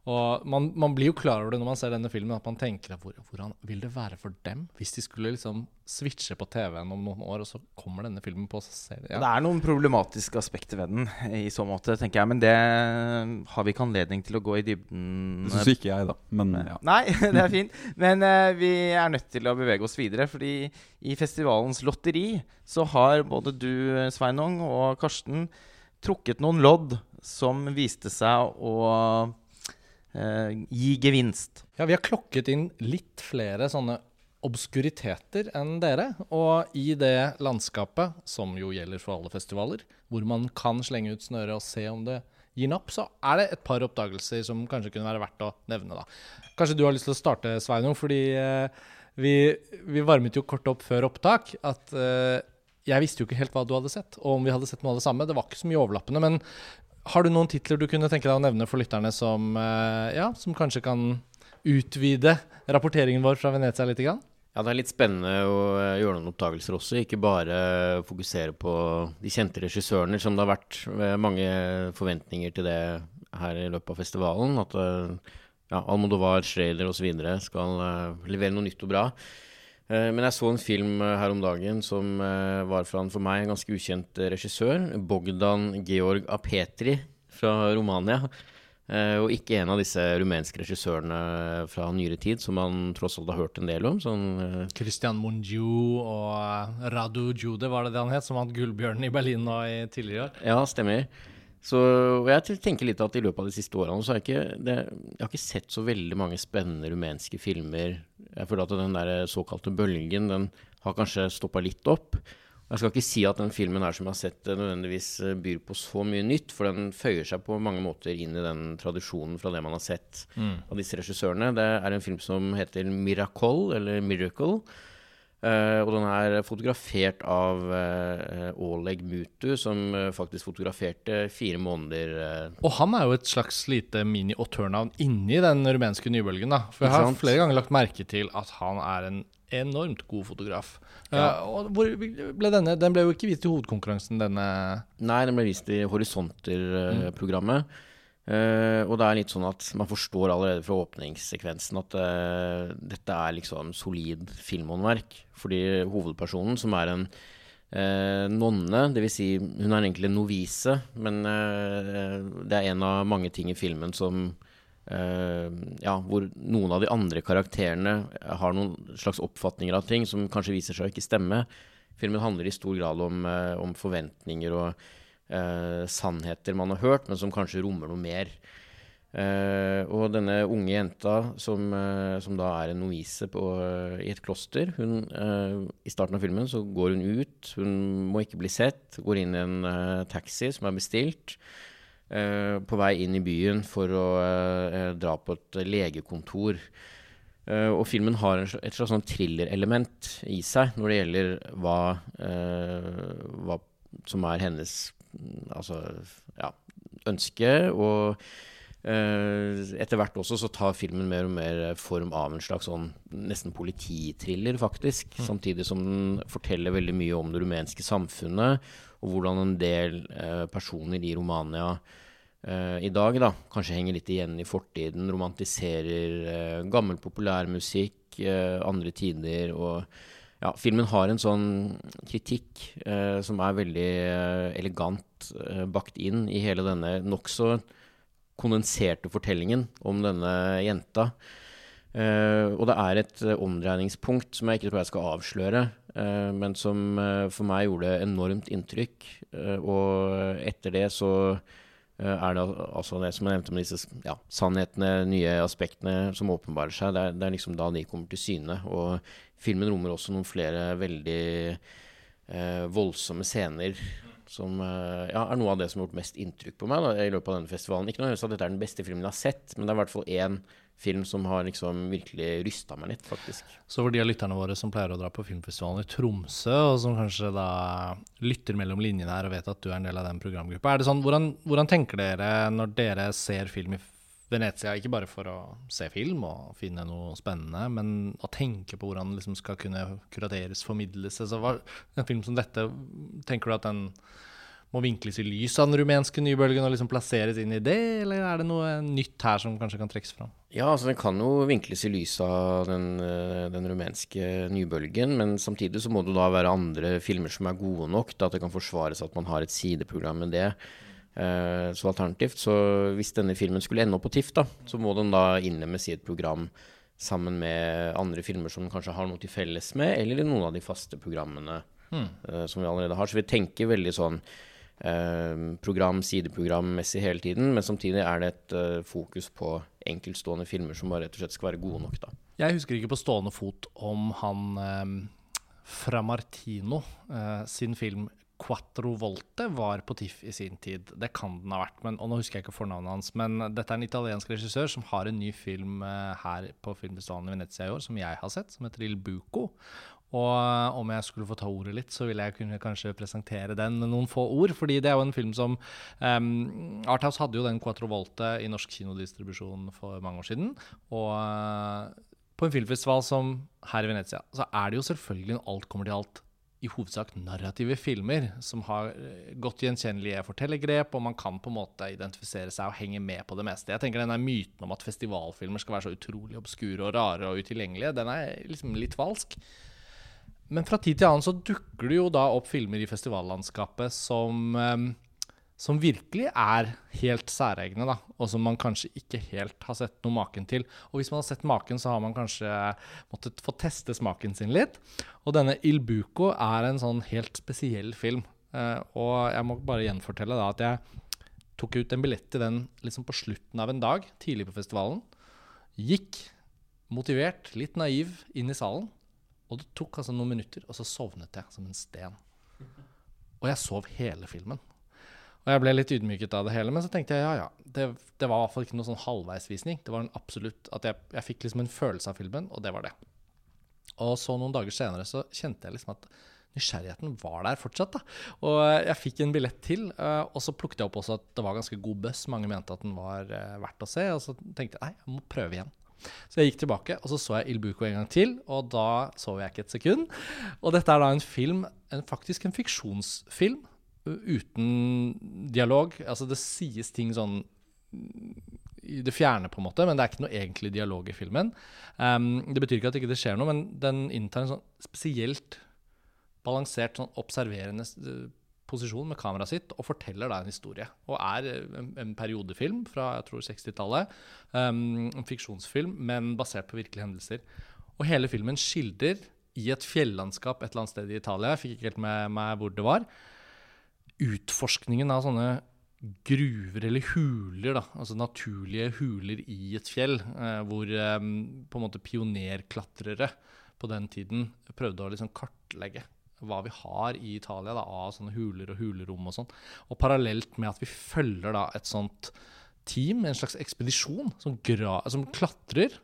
Og man, man blir jo klar over det når man ser denne filmen, at man tenker at hvor, hvordan vil det være for dem hvis de skulle liksom switche på TV-en om noen år, og så kommer denne filmen på serie? Det er noen problematiske aspekter ved den i så måte, tenker jeg. Men det har vi ikke anledning til å gå i dybden Det syns ikke jeg, da. Men ja. Nei, det er fint. Men uh, vi er nødt til å bevege oss videre. Fordi i festivalens lotteri så har både du, Sveinung, og Karsten trukket noen lodd som viste seg å gi gevinst. Ja, vi har klokket inn litt flere sånne obskuriteter enn dere. Og i det landskapet, som jo gjelder for alle festivaler, hvor man kan slenge ut snøret og se om det gir napp, så er det et par oppdagelser som kanskje kunne være verdt å nevne. da. Kanskje du har lyst til å starte, Sveinung, fordi eh, vi, vi, varmet jo kort opp før opptak at eh, jeg visste jo ikke helt hva du hadde sett, og om vi hadde sett noe av det samme. Det var ikke så mye overlappende, men har du noen titler du kunne tenke deg å nevne for lytterne som, eh, ja, som kanskje kan utvide rapporteringen vår fra Venezia litt? Grann? Ja, det er litt spennende å eh, gjøre noen oppdagelser også. Ikke bare fokusere på de kjente regissørene, som det har vært eh, mange forventninger til det her i løpet av festivalen. At ja, Almodovar, Schrader osv. skal levere noe nytt og bra. Men jeg så en film her om dagen som var fra en for meg ganske ukjent regissør. Bogdan Georg Apetri fra Romania. Og ikke en av disse rumenske regissørene fra nyere tid som man tross alt har hørt en del om. Sånn, Christian Monju og Radu Jude, var det det han het? Som vant Gullbjørnen i Berlin nå i tidligere år? Ja, stemmer. Så og jeg tenker litt at i løpet av de siste årene så har jeg ikke, det, jeg har ikke sett så veldig mange spennende rumenske filmer. Jeg føler at den der såkalte bølgen, den har kanskje stoppa litt opp. Jeg skal ikke si at den filmen her som jeg har sett, eh, nødvendigvis eh, byr på så mye nytt, for den føyer seg på mange måter inn i den tradisjonen fra det man har sett mm. av disse regissørene. Det er en film som heter Miracle, eller Miracle. Uh, og den er fotografert av uh, Oleg Mutu, som uh, faktisk fotograferte fire måneder Og han er jo et slags lite mini-autørnavn inni den rumenske nybølgen. da For jeg har flere ganger lagt merke til at han er en enormt god fotograf. Ja. Uh, ble denne, den ble jo ikke vist i hovedkonkurransen, denne Nei, den ble vist i Horisonter-programmet. Uh, uh, og det er litt sånn at man forstår allerede fra åpningssekvensen at uh, dette er liksom solid filmhåndverk. Fordi hovedpersonen, som er en uh, nonne, dvs. Si, hun er egentlig en novise, men det er en av mange ting i filmen som ja, hvor noen av de andre karakterene har noen slags oppfatninger av ting som kanskje viser seg å ikke stemme. Filmen handler i stor grad om, om forventninger og uh, sannheter man har hørt, men som kanskje rommer noe mer. og denne unge jenta, som, som da er en novise i et kloster hun, I starten av filmen så går hun ut, hun må ikke bli sett, går inn i en taxi som er bestilt. Eh, på vei inn i byen for å uh, dra på et legekontor. Uh, og filmen har et slags sånn thriller-element i seg når det gjelder hva, hva som er hennes altså, ja, ønske. Og etter hvert også så tar filmen mer og mer form av en slags sånn nesten politithriller, faktisk. Mm. Samtidig som den forteller veldig mye om det rumenske samfunnet, og hvordan en del personer i Romania uh, i dag da, kanskje henger litt igjen i fortiden, romantiserer uh, gammel populærmusikk, uh, andre tider og ja, filmen har en sånn kritikk som er veldig elegant bakt inn i hele denne nokså kondenserte fortellingen om denne jenta. Eh, og det er et uh, omdreiningspunkt som jeg ikke tror jeg skal avsløre, uh, men som for meg gjorde enormt inntrykk. og etter det så Eh, er det altså det som jeg nevnte med disse ja, sannhetene, nye aspektene som åpenbarer seg. Det er, det er, liksom da de kommer til syne. Og filmen rommer også noen flere veldig eh, voldsomme scener som eh, ja, er noe av det som har gjort mest inntrykk på meg da, i løpet av denne festivalen. Ikke noe at dette er den beste filmen jeg har sett, men det er i hvert fall én film som har liksom virkelig rysta meg litt, faktisk. Så for de av lytterne våre som pleier å dra på filmfestivalen i Tromsø, og som kanskje da lytter mellom linjene her og vet at du er en del av den programgruppa, er det sånn, hvordan, hvordan tenker dere når dere ser film i Venezia, ikke bare for å se film og finne noe spennende, men å tenke på hvordan den liksom skal kunne kurateres, formidles. Altså, hva, en film som dette, tenker du at den må vinkles i lys av den rumenske nybølgen og liksom plasseres inn i det, eller er det noe nytt her som kanskje kan trekkes fram? Ja, altså den kan jo vinkles i lys av den, eh, den rumenske nybølgen, men samtidig så må det da være andre filmer som er gode nok til at det kan forsvares at man har et sideprogram med det. Eh, så alternativt, så hvis denne filmen skulle ende opp på TIFF, da, så må den da innlemmes i et program sammen med andre filmer som den kanskje har noe til felles med, eller i noen av de faste programmene mm. uh, som vi allerede har. Så vi tenker veldig sånn uh, program, sideprogrammessig hele tiden, men samtidig er det et uh, fokus på enkeltstående filmer som bare rett og slett skal være gode nok, da. Jeg husker ikke på stående fot om han eh, fra Martino sin film Quattro Volte var på TIFF i sin tid. Det kan den ha vært, men, og nå husker jeg ikke fornavnet hans. Men dette er en italiensk regissør som har en ny film eh, her på filmfestivalen i Venezia i år, som jeg har sett, som heter Il Buco. Og eh, om jeg skulle få ta ordet litt, så ville jeg kunne kanskje presentere den med noen få ord. Fordi det er jo en film som um, Arthaus hadde jo den Quattro Volte i norsk kinodistribusjon for mange år siden. Og uh, på en filmfestival som her i Venezia, så er det jo selvfølgelig når alt kommer til alt i hovedsak narrative filmer som har eh, godt gjenkjennelige fortellergrep, og man kan på en måte identifisere seg og henge med på det meste. Jeg tenker denne Myten om at festivalfilmer skal være så utrolig obskure og rare og utilgjengelige, den er liksom litt falsk. Men fra tid til annen så dukker det jo da opp filmer i festivallandskapet som, eh, som virkelig er helt særegne, da, og som man kanskje ikke helt har sett noe maken til. Og hvis man har sett maken, så har man kanskje måttet få teste smaken sin litt. Og denne Il Buco er en sånn helt spesiell film. Eh, og jeg må bare gjenfortelle da at jeg tok ut en billett til den liksom på slutten av en dag, tidlig på festivalen. Gikk motivert, litt naiv, inn i salen. Og det tok altså noen minutter, og så sovnet jeg som en sten. Og jeg sov hele filmen. Og jeg ble litt ydmyket av det hele, men så tenkte jeg ja, ja. Det, det var i hvert fall ikke noen sånn halvveisvisning. Det var en absolutt at jeg, jeg fikk liksom en følelse av filmen, og det var det. Og så noen dager senere så kjente jeg liksom at nysgjerrigheten var der fortsatt. da. Og jeg fikk en billett til, eh, og så plukket jeg opp også at det var ganske god buss. Mange mente at den var eh, verdt å se, og så tenkte jeg nei, jeg må prøve igjen. Så jeg gikk tilbake, og så så jeg Il Buco en gang til, og da sov jeg ikke et sekund. Og dette er da en film, en, faktisk en fiksjonsfilm, uten dialog. Altså det sies ting sånn i det fjerne, på en måte, men det er ikke noe egentlig dialog i filmen. Um, det betyr ikke at ikke det skjer noe, men den inntar en sånn spesielt balansert, sånn observerende eh, posisjon med kameraet sitt og forteller da en historie. Og er eh, en, en periodefilm fra jeg tror 60-tallet. Um, en fiksjonsfilm, men basert på virkelige hendelser. Og hele filmen skildrer i et fjellandskap et eller annet sted i Italia, jeg fikk ikke helt med meg hvor det var, utforskningen av sånne gruver eller huler, da, altså naturlige huler i et fjell, eh, hvor eh, på en måte pionerklatrere på den tiden prøvde å liksom kartlegge hva vi har i Italia da, av sånne huler og hulerom og sånn. Og parallelt med at vi følger da et sånt team, en slags ekspedisjon, som, gra som klatrer,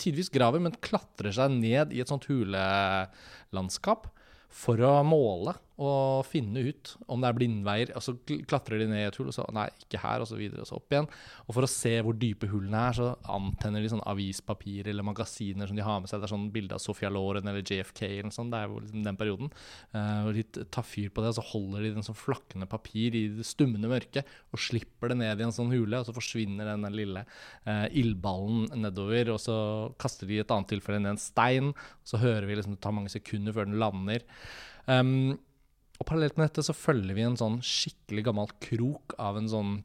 tidvis graver, men klatrer seg ned i et sånt hulelandskap for å måle og finne ut om det er blindveier. Og så klatrer de ned i et hull, og så nei, ikke her, og så videre, og så opp igjen. Og for å se hvor dype hullene er, så antenner de sånn avispapir eller magasiner som de har med seg. Det er sånn bilde av Sofia Loren eller JFK eller sånn. Det er jo liksom den perioden. Eh, og de tar fyr på det, og så holder de den sånn flakkende papir i det stummende mørket og slipper det ned i en sånn hule, og så forsvinner den lille eh, ildballen nedover, og så kaster de i et annet tilfelle ned en stein, og så hører vi liksom det tar mange sekunder før den lander. Um, og parallelt med dette så følger vi en sånn skikkelig gammel krok av en sånn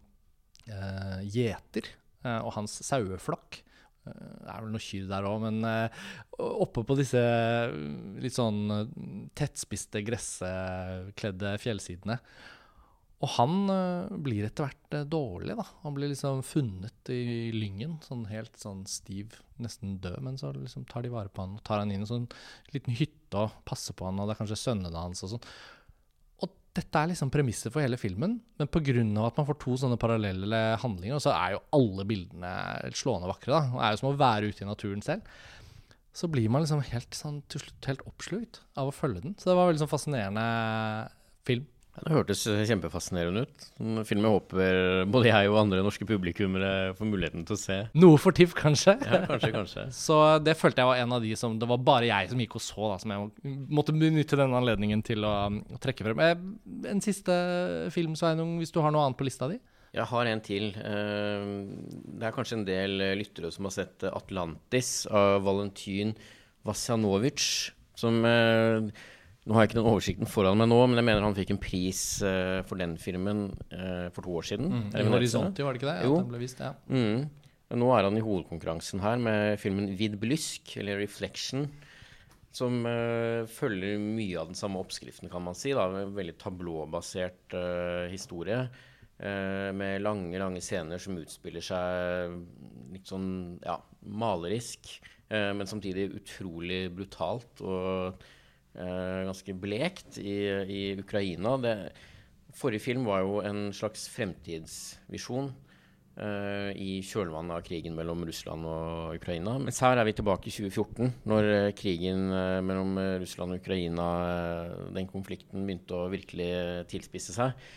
uh, gjeter uh, og hans saueflokk. Eh, det er vel noe kyr der òg, men eh, oppe på disse eh, litt sånn eh, tettspiste, gresskledde fjellsidene. Og han eh, blir etter hvert eh, dårlig, da. Han blir liksom funnet i lyngen, sånn helt sånn stiv, nesten død. Men så liksom tar de vare på han og tar han inn i en sånn liten hytte og passer på han, og det er kanskje sønnene hans og sånn. Dette er liksom premisset for hele filmen, men pga. at man får to sånne parallelle handlinger, så er jo alle bildene slående vakre, da. Og er jo som å være ute i naturen selv. Så blir man liksom helt sånn til slutt helt oppslukt av å følge den. Så det var en veldig sånn fascinerende film. Det hørtes kjempefascinerende ut. En film jeg håper både jeg og andre norske publikummere får muligheten til å se. Noe for TIFF, kanskje. Ja, kanskje, kanskje. Så det følte jeg var en av de som Det var bare jeg som gikk og så, da, som jeg måtte benytte denne anledningen til å å trekke frem. Eh, En siste film, Sveinung, hvis du har noe annet på lista di? Jeg har en til. Eh, Det er kanskje en del eh, lyttere som har sett eh, 'Atlantis' av Valentin Vasjanovic. Som eh, Nå har jeg ikke den oversikten foran meg nå, men jeg mener han fikk en pris uh, for den filmen uh, for to år siden. Mm. I? Horisonti, var det ikke det? Jo. At den ble vist, ja. Mm. Men Nå er han i hovedkonkurransen her med filmen 'Vid blysk', eller 'Reflection'. Som uh, følger mye av den samme oppskriften, kan man si. da, en Veldig tablåbasert historie. med lange, lange scener som utspiller seg litt sånn ja, malerisk. men samtidig utrolig brutalt og ganske blekt i, i Ukraina. Det, forrige film var jo en slags fremtidsvisjon eh, i kjølvannet av krigen mellom Russland og Ukraina. Mens her er vi tilbake i 2014, når eh, krigen eh, mellom eh, Russland og Ukraina, eh, den konflikten, begynte å virkelig eh, tilspisse seg.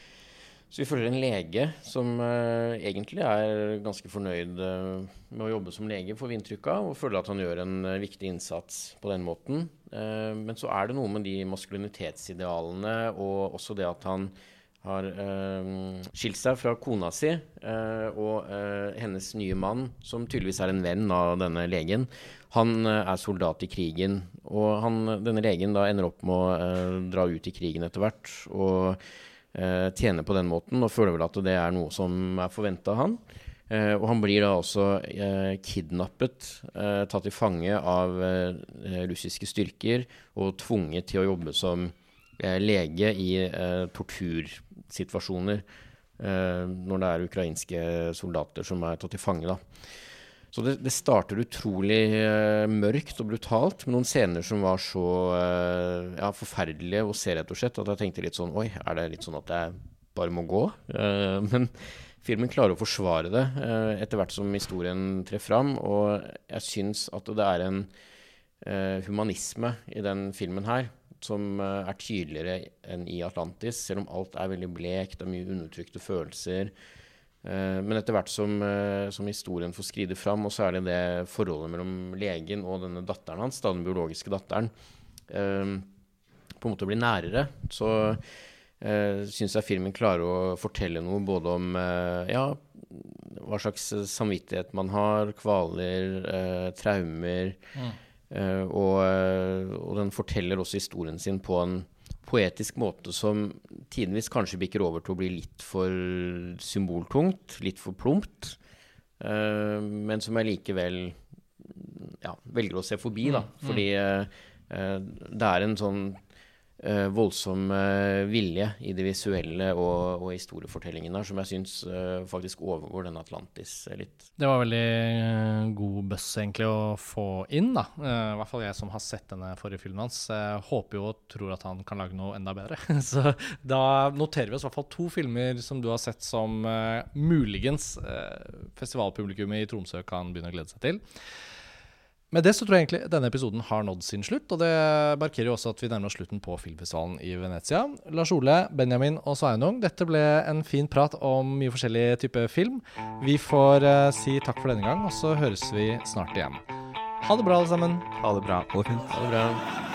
Så vi følger en lege som uh, egentlig er ganske fornøyd uh, med å jobbe som lege, får vi inntrykk av, og føler at han gjør en uh, viktig innsats på den måten. Men så er det noe med de maskulinitetsidealene og også det at han har skilt seg fra kona si og hennes nye mann, som tydeligvis er en venn av denne legen. Han er soldat i krigen, og han, denne legen da ender opp med å dra ut i krigen etter hvert. og eh, tjene på den måten, og føler vel at det er noe som er forventa av han. Eh, og han blir da også eh, kidnappet, tatt til fange av russiske styrker og tvunget til å jobbe som lege i tortursituasjoner når det er ukrainske soldater som er tatt til fange. da. Så det, det starter utrolig uh, mørkt og brutalt, med noen scener som var så uh, ja, forferdelige å se, rett og slett, at jeg tenkte litt sånn Oi, er det litt sånn at jeg bare må gå? Uh, men filmen klarer å forsvare det etter hvert som historien trer fram, og jeg syns at det er en humanisme i den filmen her som er tydeligere enn i Atlantis, selv om alt er veldig blekt, det er mye undertrykte følelser. Eh, Men etter hvert som, eh, som historien får skride fram, og så er det det forholdet mellom legen og denne datteren hans, da, den biologiske datteren, eh, på en måte blir nærere, så uh, syns jeg filmen klarer å fortelle noe både om eh, ja, hva slags samvittighet man har, kvaler, eh, traumer, mm. og, eh, og den forteller også historien sin på en poetisk måte som tidvis kanskje bikker over til å bli litt for symboltungt, litt for plumpt, uh, men som jeg likevel ja, velger å se forbi, da. Fordi eh, eh, det er en sånn voldsom eh, vilje i det visuelle og, og historiefortellingen der, som jeg syns eh, faktisk overgår den Atlantis eh, litt. Det var veldig eh, god bøss egentlig å få inn, da. Eh, I hvert fall jeg som har sett denne forrige filmen hans. Jeg håper jo og tror at han kan lage noe enda bedre. Så da noterer vi oss i hvert fall to filmer som du har sett som eh, muligens eh, festivalpublikummet i Tromsø kan begynne å glede seg til. Med det så tror jeg egentlig denne episoden har nådd sin slutt, og det markerer jo også at vi nærmer oss slutten på filmfestivalen i Venezia. Lars Ole, Benjamin og Sveinung, dette ble en fin prat om mye forskjellig type film. Vi får eh, si takk for denne gang, og så høres vi snart igjen. Ha det bra, alle sammen. Ha det bra. Ha det fint. Ha det bra.